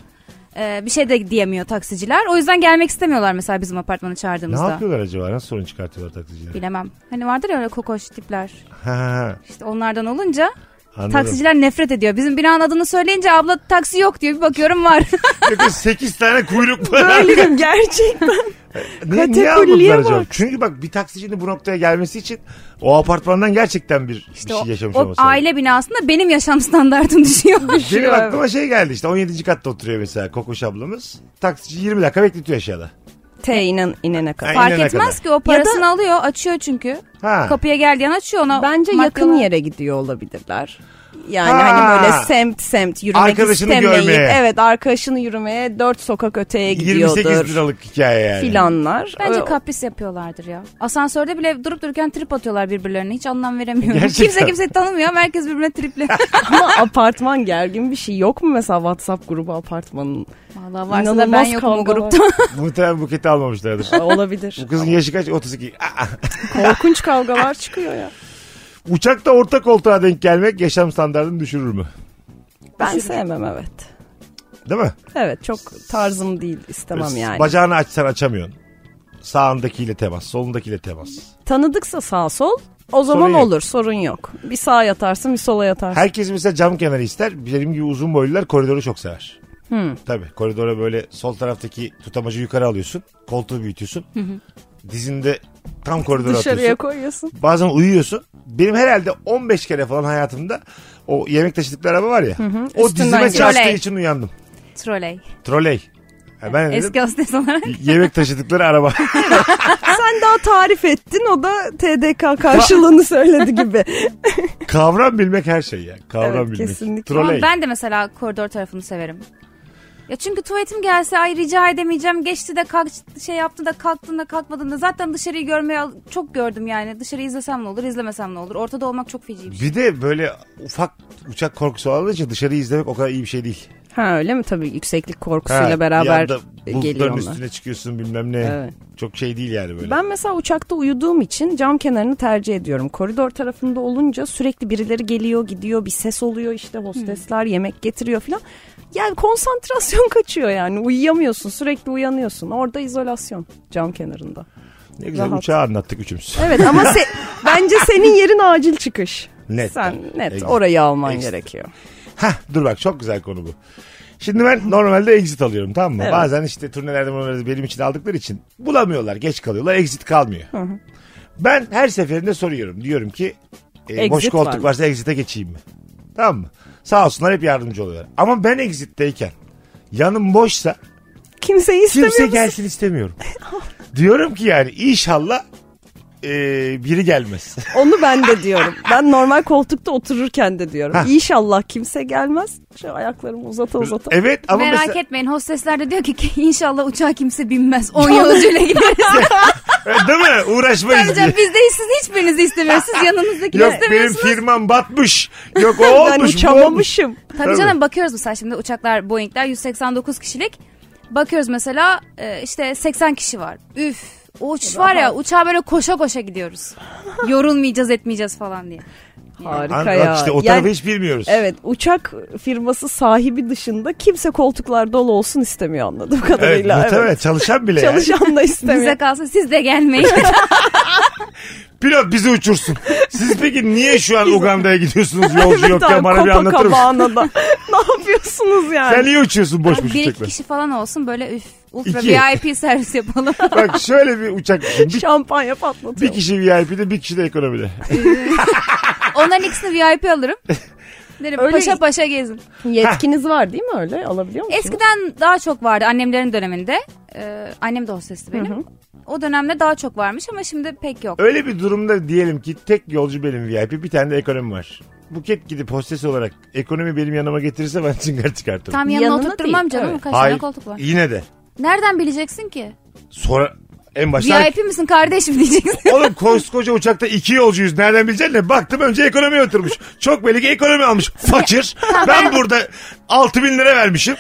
Ee, bir şey de diyemiyor taksiciler. O yüzden gelmek istemiyorlar mesela bizim apartmanı Ne çağırdığımızda. yapıyorlar acaba? Nasıl sorun çıkartıyorlar taksiciler? Bilemem. Hani vardır ya öyle kokoş tipler. Ha. İşte onlardan olunca Anladım. taksiciler nefret ediyor. Bizim binanın adını söyleyince abla taksi yok diyor. Bir bakıyorum var. [laughs] Bakın 8 tane kuyruk var. Böyleyim gerçekten. [laughs] Ne, niye almadılar acaba? Çünkü bak bir taksicinin bu noktaya gelmesi için o apartmandan gerçekten bir, bir şey o, yaşamış o olması lazım. aile binasında benim yaşam standartım [laughs] düşüyor. Benim aklıma şey geldi işte 17. katta oturuyor mesela Kokoş ablamız. Taksici 20 dakika bekletiyor aşağıda. T inen, inene kadar. Fark inene etmez kadar. ki o parasını alıyor açıyor çünkü. Ha. Kapıya geldiğin açıyor ona. Bence madde yakın yere gidiyor olabilirler. Yani Ha. hani böyle semt semt yürümek Arkadaşını istemeyip görmeye. evet arkadaşını yürümeye dört sokak öteye gidiyordur 28 liralık hikaye yani. filanlar. Bence Ö- kapris yapıyorlardır ya. Asansörde bile durup dururken trip atıyorlar birbirlerine. Hiç anlam veremiyorum. Gerçekten. Kimse kimseyi tanımıyor herkes birbirine tripli. [laughs] Ama apartman gergin bir şey yok mu mesela WhatsApp grubu apartmanın? Vallahi varsa da ben İnanılmaz yokum o grupta. [laughs] Muhtemelen buketi almamışlardır. Olabilir. Bu kızın yaşı kaç? 32. Aa! Korkunç kavgalar çıkıyor ya. Uçakta orta koltuğa denk gelmek yaşam standartını düşürür mü? Ben sevmem evet. Değil mi? Evet çok tarzım değil istemem yani. Bacağını açsan açamıyorsun. Sağındakiyle temas, solundakiyle temas. Tanıdıksa sağ sol o zaman Sorun yok. olur sorun yok. Bir sağa yatarsın bir sola yatarsın. Herkes mesela cam kenarı ister. Benim gibi uzun boylular koridoru çok sever. Hmm. Tabii koridora böyle sol taraftaki tutamacı yukarı alıyorsun. Koltuğu büyütüyorsun. Dizinde tam koridora Dışarıya atıyorsun. koyuyorsun. Bazen uyuyorsun. Benim herhalde 15 kere falan hayatımda o yemek taşıdıkları araba var ya. O Üstünden dizime geçiyor. çarptığı Troley. için uyandım. Troley. Troley. Ha, ben dedim, Eski hostes olarak. yemek taşıdıkları araba. [laughs] Sen daha tarif ettin o da TDK karşılığını söyledi gibi. Kavram bilmek her şey ya. Kavram Evet, bilmek. kesinlikle. Ama ben de mesela koridor tarafını severim. Ya çünkü tuvaletim gelse ay rica edemeyeceğim. Geçti de kalk şey yaptı da kalktın da kalkmadın da zaten dışarıyı görmeye çok gördüm yani. Dışarıyı izlesem ne olur, izlemesem ne olur. Ortada olmak çok feci bir şey. Bir de böyle ufak uçak korkusu olduğu için dışarıyı izlemek o kadar iyi bir şey değil. Ha öyle mi? Tabii yükseklik korkusuyla Ha, beraber geliyor onlar. üstüne çıkıyorsun bilmem ne. Evet. Çok şey değil yani böyle. Ben mesela uçakta uyuduğum için cam kenarını tercih ediyorum. Koridor tarafında olunca sürekli birileri geliyor gidiyor bir ses oluyor işte hostesler yemek getiriyor falan. Yani konsantrasyon [laughs] kaçıyor yani uyuyamıyorsun sürekli uyanıyorsun. Orada izolasyon cam kenarında. ne güzel rahat. uçağı anlattık üçümüz. Evet ama se- [laughs] bence senin yerin acil çıkış. Net. Sen net Exit. orayı alman Exit. gerekiyor. Hah dur bak çok güzel konu bu. Şimdi ben normalde exit alıyorum tamam mı? Evet. Bazen işte turnelerde turnelerde benim için aldıkları için bulamıyorlar geç kalıyorlar exit kalmıyor. Ben her seferinde soruyorum diyorum ki e, boş Exit var koltuk mı? varsa exit'e geçeyim mi? Tamam mı? Sağ olsunlar hep yardımcı oluyorlar. Ama ben exit'teyken yanım boşsa Kimseyi istemiyor kimse musun? gelsin istemiyorum. [laughs] diyorum ki yani inşallah e, biri gelmez. [laughs] Onu ben de diyorum. Ben normal koltukta otururken de diyorum. İnşallah kimse gelmez. Şu ayaklarımı uzata uzata. evet ama Merak mesela etmeyin hostesler de diyor ki ki inşallah uçağa kimse binmez. 10 [laughs] yolcuyla gideriz. Değil mi? Uğraşmayız Tabii diye. canım biz de siz hiçbirinizi istemiyoruz. Siz yanınızdaki Yok benim istemiyorsunuz. firmam batmış. Yok o ben olmuş. bu olmuş. uçamamışım. Tabii, Tabii. canım bakıyoruz mesela şimdi uçaklar Boeing'ler 189 kişilik. Bakıyoruz mesela e, işte 80 kişi var. Üf o uçuş var ya uçağa böyle koşa koşa gidiyoruz. Yorulmayacağız etmeyeceğiz falan diye. Harika An- ya. İşte o tarafı Yani- hiç bilmiyoruz. Evet uçak firması sahibi dışında kimse koltuklar dolu olsun istemiyor anladığım Evet, kadarıyla. muhtemelen çalışan bile yani. [laughs] Çalışan da istemiyor. Bize kalsın siz de gelmeyin. [laughs] Pilot bizi uçursun. Siz peki niye şu an Uganda'ya gidiyorsunuz yolcu Evet yokken abi, bana bir anlatır mısın? [laughs] Ne yapıyorsunuz yani? Sen niye uçuyorsun boş boş bir uçakla? kişi falan olsun böyle üf ultra İki. VIP servis yapalım. Bak şöyle bir uçak düşün. Bir, Şampanya bir patlatıyor. kişi VIP'de bir kişi de ekonomide. Onların ikisini VIP alırım. [laughs] Derim Öyle- paşa paşa gezin. Yetkiniz var değil mi öyle? Alabiliyor musunuz? Eskiden daha çok vardı annemlerin döneminde. Ee, annem de hostesti benim. O dönemde daha çok varmış ama şimdi pek yok. Öyle bir durumda diyelim ki tek yolcu benim VIP bir tane de ekonomi var. Buket gidip hostes olarak ekonomi benim yanıma getirirse ben çıngar çıkartırım. Tam yanına Yanına oturtturmam değil, canım. evet. Kaç Hayır tane koltuk var. yine de. Nereden bileceksin ki? Sonra en başta VIP misin kardeşim [laughs] diyeceksin. Oğlum koskoca uçakta iki yolcuyuz. Nereden bileceksin ne? Baktım önce ekonomiye oturmuş. Çok belli ki ekonomi almış. Fakir. [laughs] ben burada 6 bin lira vermişim.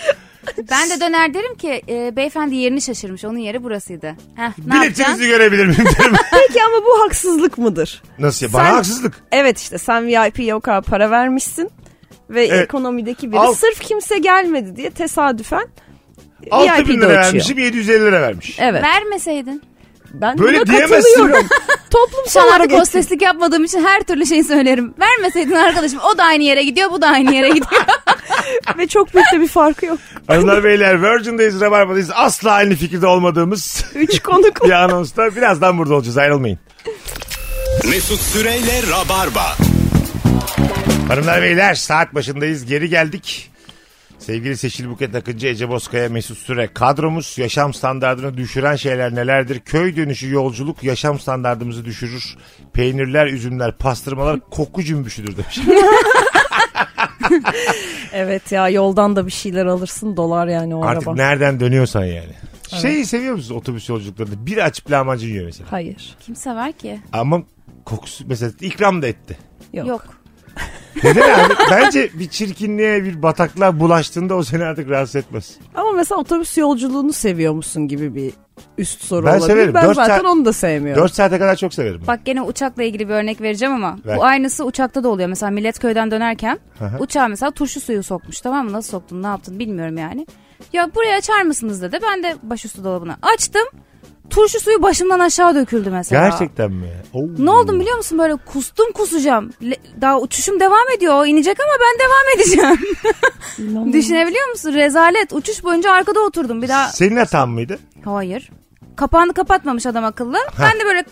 ben de döner derim ki e, beyefendi yerini şaşırmış. Onun yeri burasıydı. Heh, ne Biletinizi görebilir miyim derim. [laughs] Peki ama bu haksızlık mıdır? Nasıl ya? Bana Sen- haksızlık. Evet işte sen VIP'ye o kadar para vermişsin ve Evet. ekonomideki biri Al. sırf kimse gelmedi diye tesadüfen 6 bin lira uçuyor. vermişim 750 lira vermiş. Evet. Vermeseydin. Ben Böyle buna diyemezsin. katılıyorum. [laughs] Toplumsal hareket. hosteslik yapmadığım için her türlü şeyi söylerim. Vermeseydin arkadaşım o da aynı yere gidiyor bu da aynı yere gidiyor. [laughs] [laughs] Ve çok büyük de bir farkı yok. Hanımlar beyler Virgin'dayız Rabarba'dayız. Asla aynı fikirde olmadığımız Üç konuk bir anonsta birazdan burada olacağız ayrılmayın. Mesut Süreyle Rabarba. Hanımlar beyler saat başındayız geri geldik. Sevgili Seçil Buket Akıncı, Ece Bozkaya, Mesut Süre kadromuz yaşam standartını düşüren şeyler nelerdir? Köy dönüşü yolculuk yaşam standartımızı düşürür. Peynirler, üzümler, pastırmalar koku cümbüşüdür demiş. [laughs] Evet ya yoldan da bir şeyler alırsın dolar yani o Artık araba. nereden dönüyorsan yani. Şeyi seviyor musunuz otobüs yolculuklarında? Bir açıp lahmacun yiyor mesela. Hayır. Kim sever ki? Ama kokusu mesela ikram da etti. Yok. Yok. Neden abi? Bence bir çirkinliğe bir bataklığa bulaştığında o seni artık rahatsız etmez. Ama mesela otobüs yolculuğunu seviyor musun gibi bir üst soru Ben olabilir. severim. Ben Dört zaten saat- onu da sevmiyorum. 4 saate kadar çok severim. Bak gene uçakla ilgili bir örnek vereceğim ama Ver. bu aynısı uçakta da oluyor. Mesela millet köyden dönerken hı. uçağa mesela turşu suyu sokmuş tamam mı? Nasıl soktun ne yaptın bilmiyorum yani. Ya buraya açar mısınız dedi. Ben de başüstü dolabına açtım. Turşu suyu başımdan aşağı döküldü mesela. Gerçekten mi? Oo. Ne oldum biliyor musun böyle kustum kusacağım. Le- Daha uçuşum devam ediyor. O inecek ama ben devam edeceğim. [laughs] İnanılmaz. Düşünebiliyor musun? Rezalet. Uçuş boyunca arkada oturdum. Bir daha Senin hatan mıydı? Hayır. Kapağını kapatmamış adam akıllı. Ben de böyle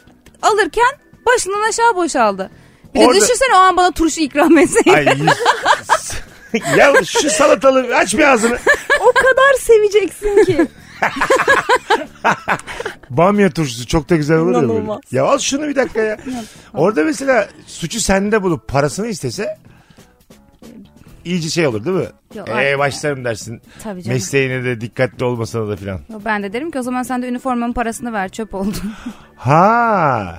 alırken başından aşağı boşaldı. Bir Orada- de düşünsene o an bana turşu ikram etseydi. Ay [laughs] ya şu salatalığı aç bir ağzını. o kadar seveceksin ki. [laughs] Bamya turşusu çok da güzel olur ya böyle. İnanılmaz. Ya al şunu bir dakika ya. Orada mesela suçu sende bulup parasını istese iyice şey olur değil mi? Yok, Ee artık- başlarım dersin. Tabii canım. Mesleğine de dikkatli olmasına da filan. Ben de derim ki o zaman sen de üniformanın parasını ver çöp oldu. [laughs] Ha.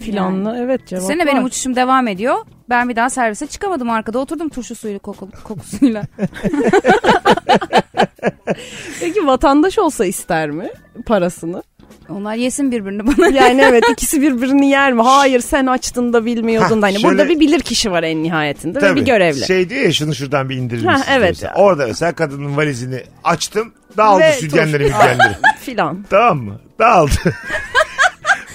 Filanlı evet cevap Sene var. benim uçuşum devam ediyor. Ben bir daha servise çıkamadım arkada oturdum turşu suyu koku, kokusuyla. [laughs] Peki vatandaş olsa ister mi parasını? Onlar yesin birbirini bana. [laughs] Yani evet [laughs] ikisi birbirini yer mi? Hayır sen açtın da bilmiyordun da. Hani Ha, burada bir bilir kişi var en nihayetinde ve Tabii. bir görevli. Şey diyor ya şunu şuradan bir indirir Ha, misiniz evet. mesela. Orada mesela kadının valizini açtım. Dağıldı Ve sütyenleri mütyenleri. [laughs] Filan. tamam mı? Dağıldı.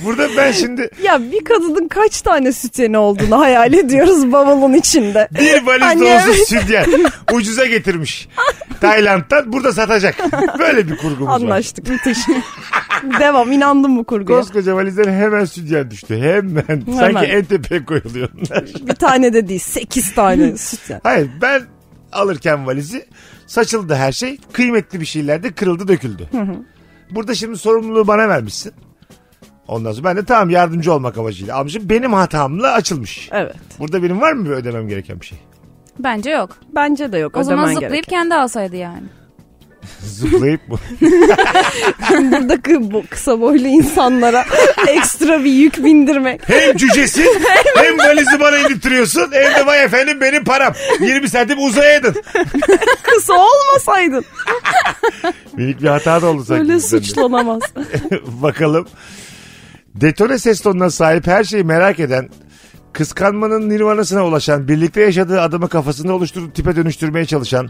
Burada ben şimdi [laughs] Ya bir kadının kaç tane sütyeni olduğunu hayal ediyoruz bavulun içinde. bir valiz Hani dolusu sütyen [laughs] ucuza getirmiş. Tayland'dan burada satacak. Böyle bir kurgumuz var. Anlaştık müthiş. Devam inandım bu kurguya. Koskoca valizden hemen sütyen düştü. Hemen. Sanki en tepeye koyuluyor onlar. Bir tane de değil sekiz tane sütyen. Hayır ben alırken valizi saçıldı her şey. Kıymetli bir şeyler de kırıldı döküldü. Burada şimdi sorumluluğu bana vermişsin. Ondan sonra ben de tamam yardımcı olmak amacıyla almışım. Benim hatamla açılmış. Evet. Burada benim var mı bir ödemem gereken bir şey? Bence yok. Bence de yok. O zaman zıplayıp gerek. kendi alsaydı yani. [laughs] Zıplayıp mı? [laughs] Burada kı- bu kısa boylu insanlara [laughs] ekstra bir yük bindirmek. hem cücesin hem valizi bana indirtiyorsun hem de vay efendim benim param. 20 santim uzayaydın. Kısa olmasaydın. Minik bir hata da oldu sanki. Öyle bizden de. suçlanamaz. Bakalım. Detone ses tonuna sahip her şeyi merak eden, kıskanmanın nirvanasına ulaşan, birlikte yaşadığı adamı kafasında oluşturup tipe dönüştürmeye çalışan,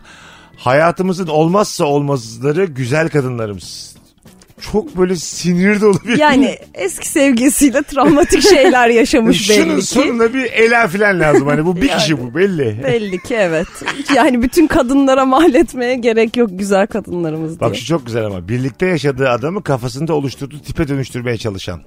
hayatımızın olmazsa olmazları güzel kadınlarımız. Çok böyle sinir dolu bir... Yani eski sevgisiyle travmatik şeyler yaşamış Şunun belli ki. sonunda bir ela filan lazım. Hani bu bir kişi bu belli. Belli ki evet. Yani bütün kadınlara mal etmeye gerek yok güzel kadınlarımız diye. Bak şu çok güzel ama. Birlikte yaşadığı adamı kafasında oluşturduğu tipe dönüştürmeye çalışan.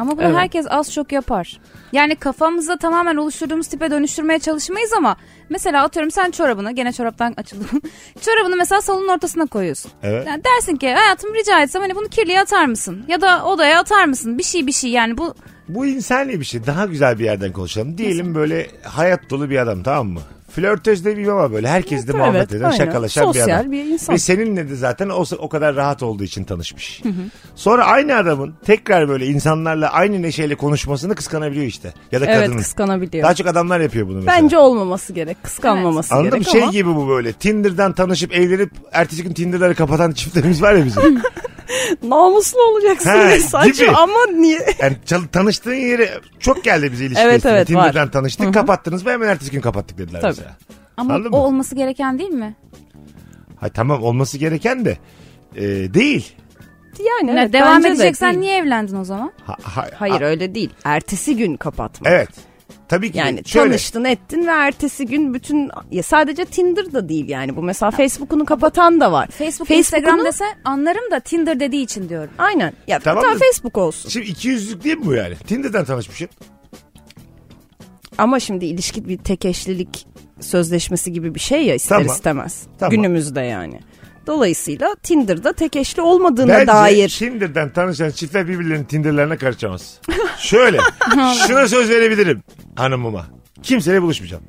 Ama bunu Evet. herkes az çok yapar. Yani kafamızda tamamen oluşturduğumuz tipe dönüştürmeye çalışmayız ama mesela atıyorum sen çorabını gene çoraptan açıldım. [laughs] çorabını mesela salonun ortasına koyuyorsun. Evet. Yani dersin ki hayatım rica etsem hani bunu kirliye atar mısın? Ya da odaya atar mısın? Bir şey bir şey yani bu Bu insani bir şey. Daha güzel bir yerden konuşalım. Diyelim böyle hayat dolu bir adam tamam mı? Flörtöz demeyeyim ama böyle herkes de muhabbet Evet, eden, aynen. şakalaşan bir Sosyal adam. bir insan. Ve seninle de zaten o, o kadar rahat olduğu için tanışmış. Sonra aynı adamın tekrar böyle insanlarla aynı neşeyle konuşmasını kıskanabiliyor işte. Ya da Evet kadının. kıskanabiliyor. Daha çok adamlar yapıyor bunu mesela. Bence olmaması gerek. Kıskanmaması Anladın mı? gerek Şey ama. gibi bu böyle. Tinder'dan tanışıp evlenip ertesi gün Tinder'ları kapatan çiftlerimiz var ya bizim. [laughs] Namuslu olacaksın ve saçma gibi. ama niye? Yani tanıştığın yeri çok geldi bize ilişki. Evet, evet, var. Tinder'dan tanıştık kapattınız mı hemen ertesi gün kapattık dediler Tabii. mesela. ama Anladın o mı? olması gereken değil mi? Ha, tamam olması gereken de e, değil. Yani Ne, evet, devam de edeceksen değil. niye evlendin o zaman? Ha- ha- Hayır ha- öyle değil. Ertesi gün kapatmak. Evet. Tabii ki. Yani şöyle. tanıştın ettin ve ertesi gün bütün ya sadece Tinder da değil yani bu mesela Facebook'unu kapatan da var. Facebook, Facebook'unu- Instagram desen anlarım da Tinder dediği için diyorum. Aynen. Ya Tamam tamam da- Facebook olsun. Şimdi iki yüzlük değil mi bu yani? Tinder'dan tanışmışsın. Ama şimdi ilişki bir tek eşlilik sözleşmesi gibi bir şey ya ister Tamam. istemez. Tamam. Günümüzde yani. Dolayısıyla Tinder'da tek eşli olmadığına Bence dair Tinder'dan tanışan çiftler birbirlerinin Tinder'larına karışamaz. [laughs] Şöyle. [laughs] şuna söz verebilirim hanımıma. Kimseyle buluşmayacağım.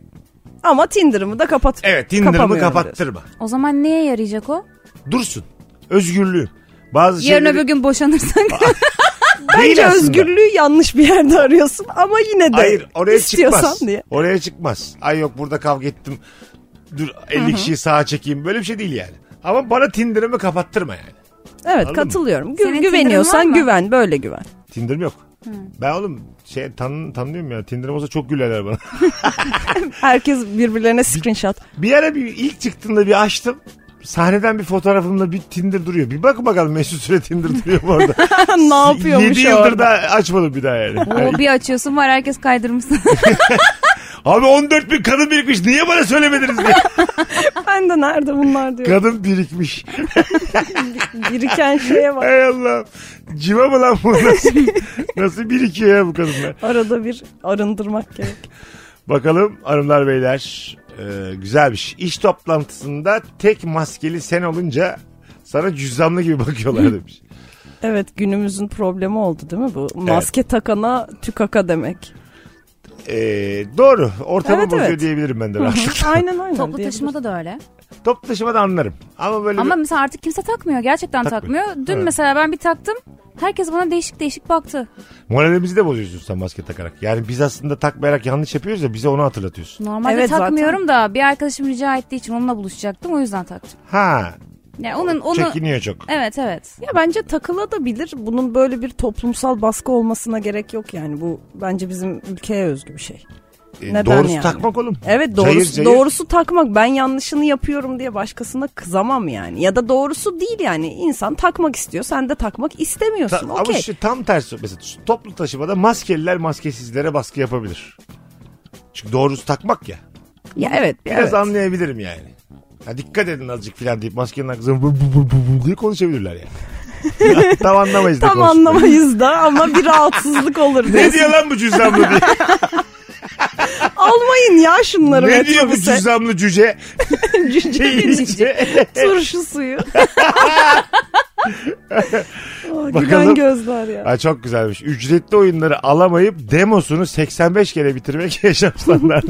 ama Tinder'ımı da kapat. Evet Tinder'ımı kapamıyorum kapattırma. O zaman neye yarayacak o? Dursun. Özgürlüğü. Bazı Yarın şeyleri öbür gün boşanırsan. [laughs] değil Bence aslında. özgürlüğü yanlış bir yerde arıyorsun ama yine de Hayır oraya istiyorsan çıkmaz. diye. Oraya çıkmaz. Ay yok burada kavga ettim. Dur 50 kişiyi sağa çekeyim. Böyle bir şey değil yani. Ama bana Tinder'ımı kapattırma yani. Evet Anladın katılıyorum. Gü- Senin Tinder'ın var güveniyorsan mı? güven böyle güven. Tinder'ım yok. Ben oğlum şey tan tanıyorum ya. Tinder'ım olsa çok gülerler bana. [laughs] Herkes birbirlerine screenshot. bir ara bir ilk çıktığında bir açtım. Sahneden bir fotoğrafımda bir Tinder duruyor. Bir bakın bakalım Mesut Süre Tinder duruyor mu orada. [laughs] ne yapıyormuş 7 yıldır orada? da açmadım bir daha yani. o bir açıyorsun var herkes kaydırmışsın. [laughs] Abi 14 bin kadın birikmiş. Niye bana söylemediniz diye. [laughs] Ben de nerede bunlar diyor. kadın birikmiş. [laughs] Biriken şeye bak. Hay Allah. Civa mı lan bu? Nasıl, nasıl birikiyor ya bu kadınlar? Arada bir arındırmak gerek. Bakalım hanımlar beyler. Ee, güzelmiş. İş toplantısında tek maskeli sen olunca sana cüzdanlı gibi bakıyorlar demiş. Evet günümüzün problemi oldu değil mi bu? Maske takana tükaka demek. Ee, doğru. Ortamı Evet, bozuyor evet. diyebilirim ben de [laughs] rahatlıkla. aynen aynen. Toplu diyebiliriz. taşımada da öyle. Toplu taşımada anlarım. Ama böyle Ama bir- mesela artık kimse takmıyor. Gerçekten Takmıyor. takmıyor. Dün Evet. mesela ben bir taktım. Herkes bana değişik değişik baktı. moralimizi de bozuyorsun sen maske takarak. Yani biz aslında takmayarak yanlış yapıyoruz ya bize onu hatırlatıyorsun. Normalde Evet, zaten. takmıyorum da bir arkadaşım rica ettiği için onunla buluşacaktım. O yüzden taktım. Ha Yani onun onu çekiniyor çok. Evet evet. Ya bence takılabilir. Bunun böyle bir toplumsal baskı olmasına gerek yok yani. Bu bence bizim ülkeye özgü bir şey. Ee, Neden doğrusu yani? takmak oğlum. Evet doğrusu, Cayır cayır. doğrusu takmak. Ben yanlışını yapıyorum diye başkasına kızamam yani. Ya da doğrusu değil yani. İnsan takmak istiyor. Sen de takmak Ta- istemiyorsun. Ama Okey. şu tam tersi mesela toplu taşımada maskeliler maskesizlere baskı yapabilir. Çünkü doğrusu takmak ya. Ya evet. Biraz evet. anlayabilirim yani. Ha, dikkat edin azıcık falan deyip maskenin arkasından bu, bu, bu, bu, diye konuşabilirler yani. tam anlamayız da Tam konuşmayı. anlamayız da ama bir rahatsızlık olur Ne diyor lan bu cüzdanlı diye. [laughs] Almayın ya şunları ne diyor bu metrobüse. cüzdanlı cüce? [laughs] Cüce [laughs] Deyince. Turşu suyu. gülen Bakalım. gözler ya. Ha, çok güzelmiş. Ücretli oyunları alamayıp demosunu 85 kere bitirmek yaşam standartı.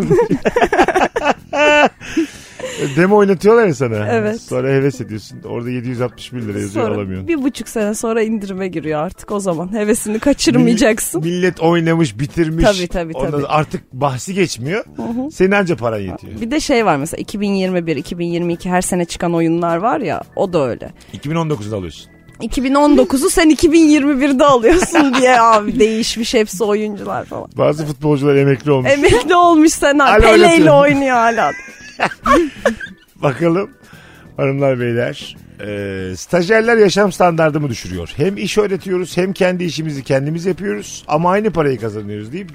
Demo oynatıyorlar ya sana. Evet. Sonra heves ediyorsun. Orada 761 lira yazıyor Sonra alamıyorsun. bir buçuk sene sonra indirime giriyor artık o zaman. Hevesini kaçırmayacaksın. Millet oynamış, bitirmiş. Tabii, tabii, Ondan tabii. sonra Artık bahsi geçmiyor. Senin anca paran yetiyor. Bir de şey var mesela 2021, 2022 her sene çıkan oyunlar var ya o da öyle. 2019'da alıyorsun. 2019'u sen 2021'de alıyorsun [laughs] diye abi değişmiş hepsi oyuncular falan. Bazı futbolcular emekli olmuş. Emekli olmuş sen Hala Pele ile oynuyor hala. [laughs] Bakalım hanımlar beyler. Ee, stajyerler yaşam standartımı düşürüyor. Hem iş öğretiyoruz hem kendi işimizi kendimiz yapıyoruz ama aynı parayı kazanıyoruz deyip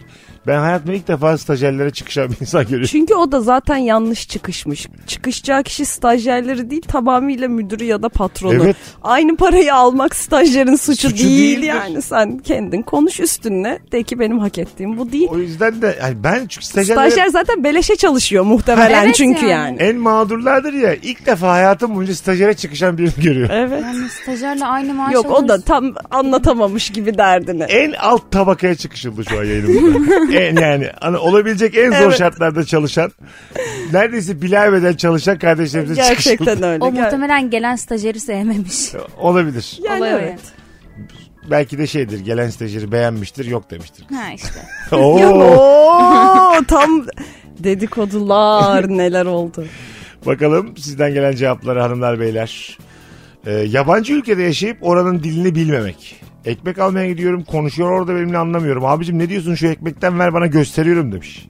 ben hayatımda ilk defa stajyerlere çıkışan bir insan görüyorum. Çünkü o da zaten yanlış çıkışmış. Çıkışacağı kişi stajyerleri değil tamamıyla müdürü ya da patronu. Evet. Aynı parayı almak stajyerin suçu, Suçu değil değildir. yani. Sen kendin konuş üstüne de ki benim hak ettiğim bu değil. O yüzden de yani ben çünkü stajyerlere Stajyer zaten beleşe çalışıyor muhtemelen Evet çünkü yani. yani. en mağdurlardır ya ilk defa hayatım boyunca stajyere çıkışan birini görüyor. Evet. Yani stajyerle aynı maaş Yok o da alırız. tam anlatamamış gibi derdini. En alt tabakaya çıkışıldı şu an yayınımızda. [laughs] en yani hani olabilecek en zor Evet. şartlarda çalışan neredeyse bilemeden çalışan kardeşlerimize Gerçekten çıkışıldı. öyle. O Ger- muhtemelen gelen stajyeri sevmemiş. Olabilir. Yani evet. Belki de şeydir gelen stajyeri beğenmiştir yok demiştir. Ha işte. [laughs] Oo. Oo, tam dedikodular neler oldu. Bakalım sizden gelen cevapları hanımlar beyler. Ee, yabancı ülkede yaşayıp oranın dilini bilmemek. Ekmek almaya gidiyorum konuşuyor orada benimle anlamıyorum. Abicim ne diyorsun şu ekmekten ver bana gösteriyorum demiş.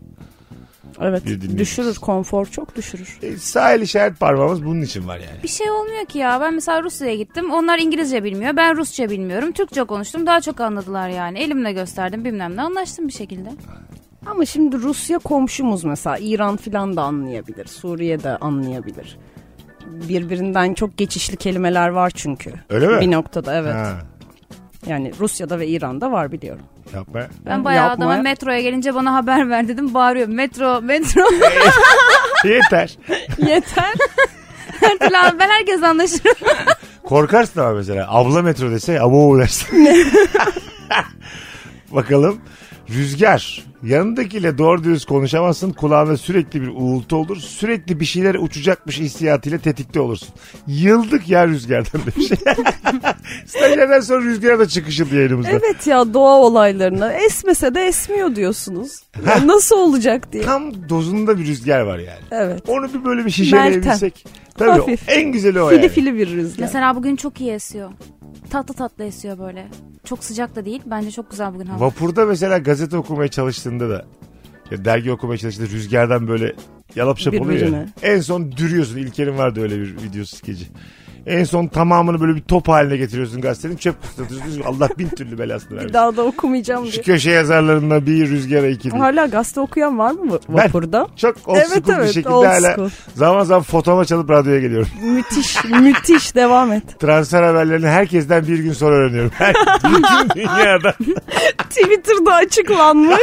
Evet düşürür konfor çok düşürür. E, sahil işaret parmağımız bunun için var yani. Bir şey olmuyor ki ya. Ben mesela Rusya'ya gittim. Onlar İngilizce bilmiyor. Ben Rusça bilmiyorum. Türkçe konuştum. Daha çok anladılar yani. Elimle gösterdim bilmem ne. Anlaştım bir şekilde. Ama şimdi Rusya komşumuz mesela İran filan da anlayabilir. Suriye de anlayabilir. Birbirinden çok geçişli kelimeler var çünkü. Öyle mi? Bir noktada evet. Ha, Yani Rusya'da ve İran'da var biliyorum. yapma. Ben bayağı Yapma adama ya. metroya gelince bana haber ver dedim. Bağırıyor. Metro, metro. [laughs] Yeter. Yeter. [laughs] Her türlü an- ben herkes anlaşırım. [laughs] Korkarsın ama mesela. Abla metro dese abo dersin. Bakalım. Rüzgar. Yanındakiyle doğru dürüst konuşamazsın. Kulağında sürekli bir uğultu olur. Sürekli bir şeyler uçacakmış hissiyatıyla tetikte olursun. Yıldık ya rüzgardan demiş. [laughs] Stajyerden sonra rüzgara da çıkışıldı yayınımızda. evet ya doğa olaylarına esmese de esmiyor diyorsunuz. Ya nasıl olacak diye. Tam dozunda bir rüzgar var yani. Evet. Onu bir böyle bir şişeleyebilsek. Tabii Hafif. en güzeli o Fili yani. fili bir rüzgar. Mesela bugün çok iyi esiyor. Tatlı tatlı esiyor böyle. Çok sıcak da değil. Bence çok güzel bugün hava. Vapurda mesela gazete okumaya çalıştığında da ya dergi okumaya çalıştığında rüzgardan böyle yalap şap oluyor ya. Birbirine. En son dürüyorsun. İlker'in vardı öyle bir video skeci. En son tamamını böyle bir top haline getiriyorsun gazetenin çöp kutusuna. Allah bin türlü belasını bir vermiş. daha da okumayacağım Şu diye. köşe yazarlarından bir rüzgara iki diye. Hala gazete okuyan var mı Ben vapurda? çok old Evet, school bir evet, şekilde old hala school. zaman zaman fotoma çalıp radyoya geliyorum. [laughs] müthiş müthiş devam et. Transfer haberlerini herkesten bir gün sonra öğreniyorum. [laughs] Her, bütün dünyada. [laughs] Twitter'da açıklanmış.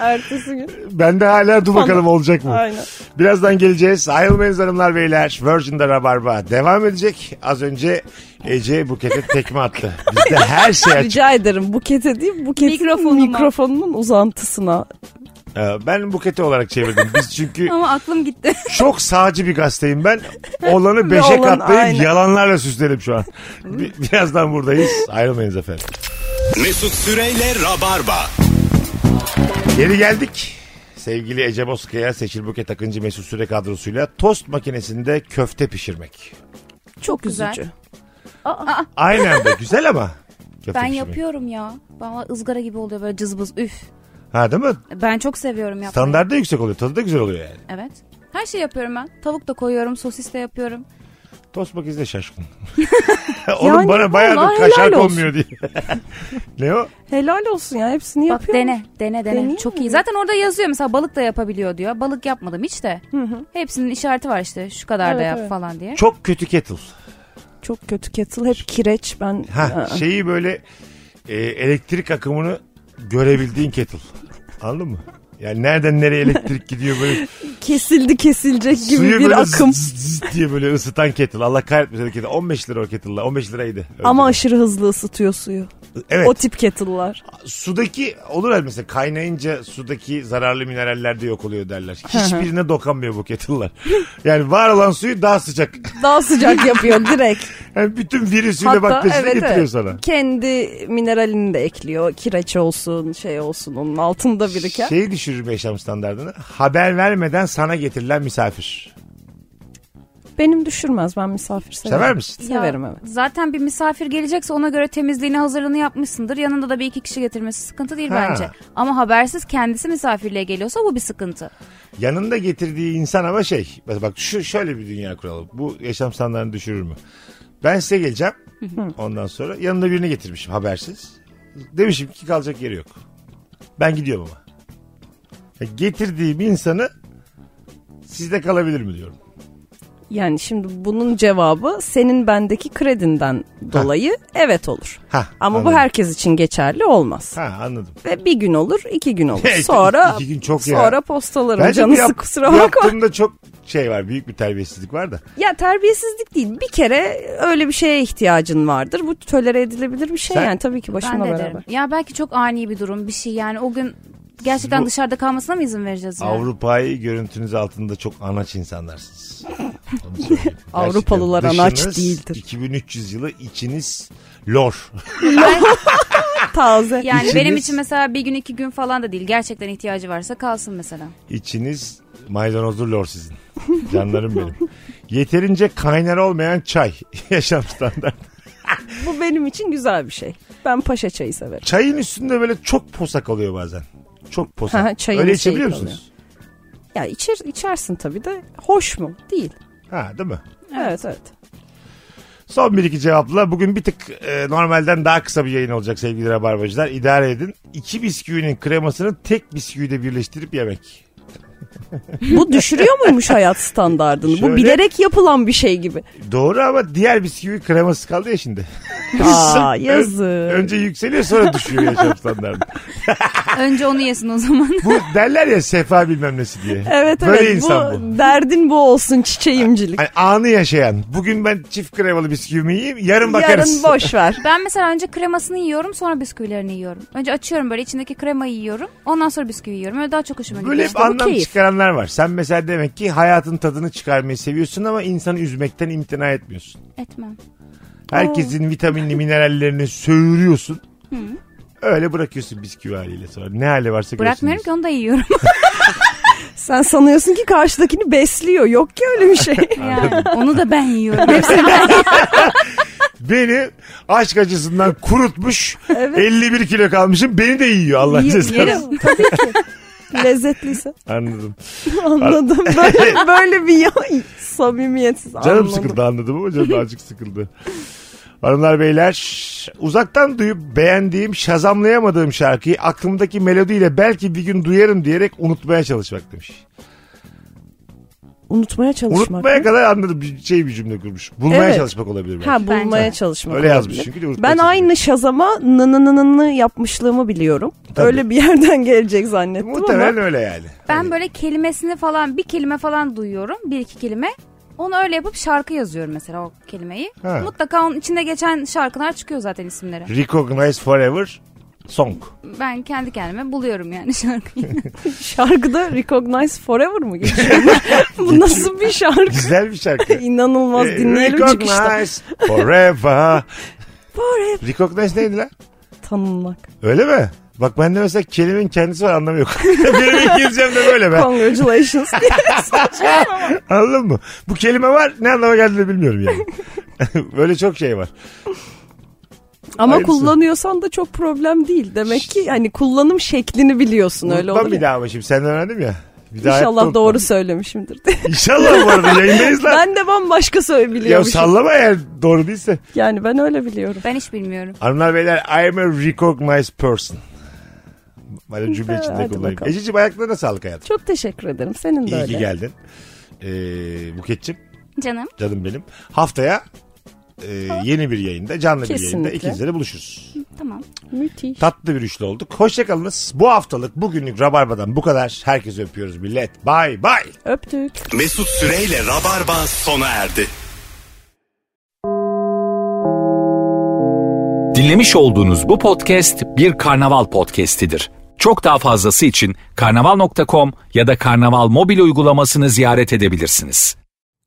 Ertesi gün. Ben de hala dur bakalım olacak mı? Aynen. Birazdan geleceğiz. Ayrılmayınız hanımlar beyler. Virgin'de Rabarba devam edecek. Az önce Ece Buket'e tekme attı. Bizde her şey [laughs] açık. Rica ederim bukete değil buketin Mikrofonuma. mikrofonunun uzantısına. Ee, Ben Buket'i olarak çevirdim. Biz çünkü [laughs] Ama aklım gitti. [laughs] çok sağcı bir gazeteyim ben. Olanı beşe olan, katlayıp aynen. yalanlarla süslerim şu an. Bi- Birazdan buradayız. Ayrılmayınız efendim. Mesut Süreyle Rabarba. Geri geldik. Sevgili Ece Bozkaya, Seçil Buket Akıncı Mesut Süre kadrosuyla tost makinesinde köfte pişirmek. Çok güzel. üzücü. Aynı anda güzel ama. [laughs] Ben pişirmek. yapıyorum ya. Bana ızgara gibi oluyor böyle cızbız üf. Ha değil mi? Ben çok seviyorum yapmayı. Standart da yüksek oluyor. Tadı da güzel oluyor yani. Evet. Her şey yapıyorum ben. Tavuk da koyuyorum, sosis de yapıyorum. Tost makinesi de şaşkın. [laughs] Onun Yani bana bayağıdır vallahi kaşar helal konmuyor diye. [laughs] ne o? Helal olsun ya hepsini Bak yapıyor. dene, dene, dene. Deneyeyim Çok mi? iyi. Zaten orada yazıyor mesela balık da yapabiliyor diyor. Balık yapmadım hiç de. Hepsinin işareti var işte şu kadar da Evet, yap evet. falan diye. Çok kötü kettle. Çok kötü kettle hep kireç ben. Ha, Aa. şeyi böyle e, elektrik akımını görebildiğin kettle. Anladın mı? Yani nereden nereye elektrik gidiyor böyle [laughs] Kesildi kesilecek gibi suyu bir böyle akım. zzz zzz diye böyle ısıtan kettle. Allah kahretmesin kettle. 15 lira o kettle'lar. 15 liraydı. Ama Önceden. aşırı hızlı ısıtıyor suyu. evet. O tip kettle'lar. Sudaki olur ya mesela kaynayınca sudaki zararlı mineraller de yok oluyor derler. Hiçbirine [laughs] dokanmıyor bu kettle'lar. Yani var olan suyu daha sıcak. Daha sıcak yapıyor [laughs] direkt. Yani bütün virüsüyle Hatta bakterisini evet, getiriyor evet. sana. Kendi mineralini de ekliyor. Kireç olsun şey olsun onun altında biriken. Şeyi düşürür yaşam standartını. Haber vermeden sana getirilen misafir. Benim düşürmez ben misafir severim. Sever misin? Severim Ya, evet. Zaten bir misafir gelecekse ona göre temizliğini hazırlığını yapmışsındır. Yanında da bir iki kişi getirmesi sıkıntı değil Ha. bence. Ama habersiz kendisi misafirliğe geliyorsa bu bir sıkıntı. Yanında getirdiği insan ama şey. Bak şu şöyle bir dünya kuralım. Bu yaşam standartını düşürür mü? Ben size geleceğim. [laughs] Ondan sonra yanında birini getirmişim habersiz. Demişim ki kalacak yeri yok. Ben gidiyorum ama. Getirdiğim insanı sizde kalabilir mi diyorum. Yani şimdi bunun cevabı senin bendeki kredinden dolayı evet olur. Ha, Ama anladım. bu herkes için geçerli olmaz. Ha anladım. Ve bir gün olur, iki gün olur. [laughs] İki- Sonra iki gün çok ya. sonra postalarım. Bence Canısı yap- kusura bakma. yaptığımda çok şey var. Büyük bir terbiyesizlik var da. Ya terbiyesizlik değil. Bir kere öyle bir şeye ihtiyacın vardır. Bu tolere edilebilir bir şey Sen- yani tabii ki başımla ben de beraber. derim. Ya belki çok ani bir durum bir şey yani o gün gerçekten Bu- dışarıda kalmasına mı izin vereceğiz ya? Avrupa'yı görüntünüz altında çok anaç insanlarsınız. [laughs] Avrupalılar anaç değildir. 2300 yılı içiniz lor. [laughs] Taze. Yani İçiniz- benim için mesela bir gün iki gün falan da değil. Gerçekten ihtiyacı varsa kalsın mesela. İçiniz maydanozlu lor sizin. Canlarım benim. Yeterince kaynar olmayan çay. [laughs] Yaşam standart. Bu benim için güzel bir şey. Ben paşa çayı severim. Çayın üstünde böyle çok posak oluyor bazen. Çok Ha, posak. çayın Öyle içebiliyor kalıyor. musunuz? Ya içer, içersin tabii de hoş mu? Değil. Ha değil mi? Evet evet. Son bir iki cevapla. Bugün bir tık e, normalden daha kısa bir yayın olacak sevgili rabarbacılar. İdare edin. İki bisküvinin kremasını tek bisküvide birleştirip yemek. Bu düşürüyor muymuş hayat standartını? Şöyle- Bu bilerek yapılan bir şey gibi. Doğru ama diğer bisküvi kreması kaldı ya şimdi. [laughs] Aa Ön- yazık. önce yükseliyor sonra düşüyor yaşam standartı. [laughs] Önce onu yesin o zaman. Bu derler ya sefa bilmem nesi diye. Evet Böyle evet insan bu, bu. derdin bu olsun çiçeğimcilik. Hani anı yaşayan. Bugün ben çift kremalı bisküvimi yiyeyim yarın bakarız. Yarın [laughs] boş ver. Ben mesela önce kremasını yiyorum sonra bisküvilerini yiyorum. Önce açıyorum böyle içindeki kremayı yiyorum. Ondan sonra bisküvi yiyorum. Öyle daha çok hoşuma gidiyor. Böyle hep İşte anlam keyif. Çıkaranlar var. Sen mesela demek ki hayatın tadını çıkarmayı seviyorsun ama insanı üzmekten imtina etmiyorsun. Etmem. Herkesin vitaminli minerallerini söğürüyorsun. Öyle bırakıyorsun bisküvi haliyle sonra. Ne hali varsa Bırakmıyorum ki onu da yiyorum. [laughs] Sen sanıyorsun ki karşıdakini besliyor. Yok ki öyle bir şey. yani, onu da ben yiyorum. Hepsini ben [laughs] Beni aşk acısından kurutmuş. Evet. 51 kilo kalmışım. Beni de yiyor Allah Ye- cezası. yerim. Tabii ki. Lezzetliyse. [laughs] Anladım. Anladım. [laughs] Böyle, böyle bir ya, samimiyetsiz Canım anladım. sıkıldı anladım ama canım azıcık sıkıldı. Hanımlar beyler uzaktan duyup beğendiğim şazamlayamadığım şarkıyı aklımdaki melodiyle belki bir gün duyarım diyerek unutmaya çalışmak demiş. Unutmaya çalışmak. Unutmaya mı? kadar anladım bir şey bir cümle kurmuş. Bulmaya Evet. çalışmak olabilir belki. Ha bulmaya Bence. çalışmak. Öyle yazmış olabilir. çünkü Ben çalışmak. aynı şazama nınınınını yapmışlığımı biliyorum. Tabii. Öyle bir yerden gelecek zannettim Muhtemelen ama. öyle yani. Ben böyle kelimesini falan bir kelime falan duyuyorum. Bir iki kelime. Onu öyle yapıp şarkı yazıyorum mesela o kelimeyi. Ha. Mutlaka onun içinde geçen şarkılar çıkıyor zaten isimleri. Recognize Forever Song. Ben kendi kendime buluyorum yani şarkıyı. [laughs] Şarkıda Recognize Forever mı geçiyor? [laughs] Bu nasıl bir şarkı? Güzel bir şarkı. [laughs] İnanılmaz Ee, dinleyelim çıkışta. Recognize Forever. Forever. Recognize neydi lan? Tanınmak. Öyle mi? Bak bende mesela kelimenin kendisi var anlamı yok. Benim İngilizcem de böyle be. Congratulations. Anladın mı? Bu kelime var ne anlama geldiğini bilmiyorum yani. böyle çok şey var. Ama Hayırlısı. kullanıyorsan da çok problem değil. Demek ki hani kullanım şeklini biliyorsun öyle Unutmam olur. bir ya. daha ama şimdi senden öğrendim ya. Bir daha hayatta İnşallah unutmam. doğru söylemişimdir. [laughs] İnşallah bu arada yayındayız lan. ben de bambaşka ya biliyormuşum. sallama eğer doğru değilse. Yani ben öyle biliyorum. ben hiç bilmiyorum. Hanımlar beyler I am a recognized person. Böyle cümle içinde hadi kullanayım. bakalım. Ececiğim ayaklarına sağlık hayatım. Çok teşekkür ederim. Senin de İyi öyle. ki geldin. Ee, Buket'cim Canım. canım benim. Haftaya e, yeni bir yayında canlı bir yayında Kesinlikle. ikinizle de buluşuruz. Tamam. Müthiş. Tatlı bir üçlü olduk. Hoşçakalınız. Bu haftalık bugünlük Rabarba'dan bu kadar. Herkese öpüyoruz millet. Bye bye. Öptük. Mesut Süreyle Rabarba sona erdi. Dinlemiş olduğunuz bu podcast bir karnaval podcastidir. Çok daha fazlası için karnaval.com ya da karnaval mobil uygulamasını ziyaret edebilirsiniz.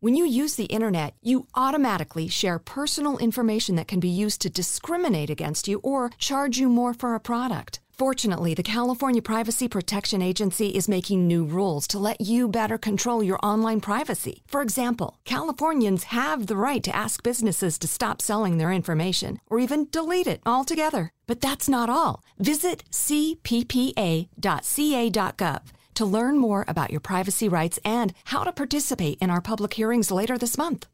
When you use the internet, you automatically share personal information that can be used to discriminate against you or charge you more for a product. Fortunately, the California Privacy Protection Agency is making new rules to let you better control your online privacy. For example, Californians have the right to ask businesses to stop selling their information or even delete it altogether. But that's not all. Visit cppa.ca.gov to learn more about your privacy rights and how to participate in our public hearings later this month.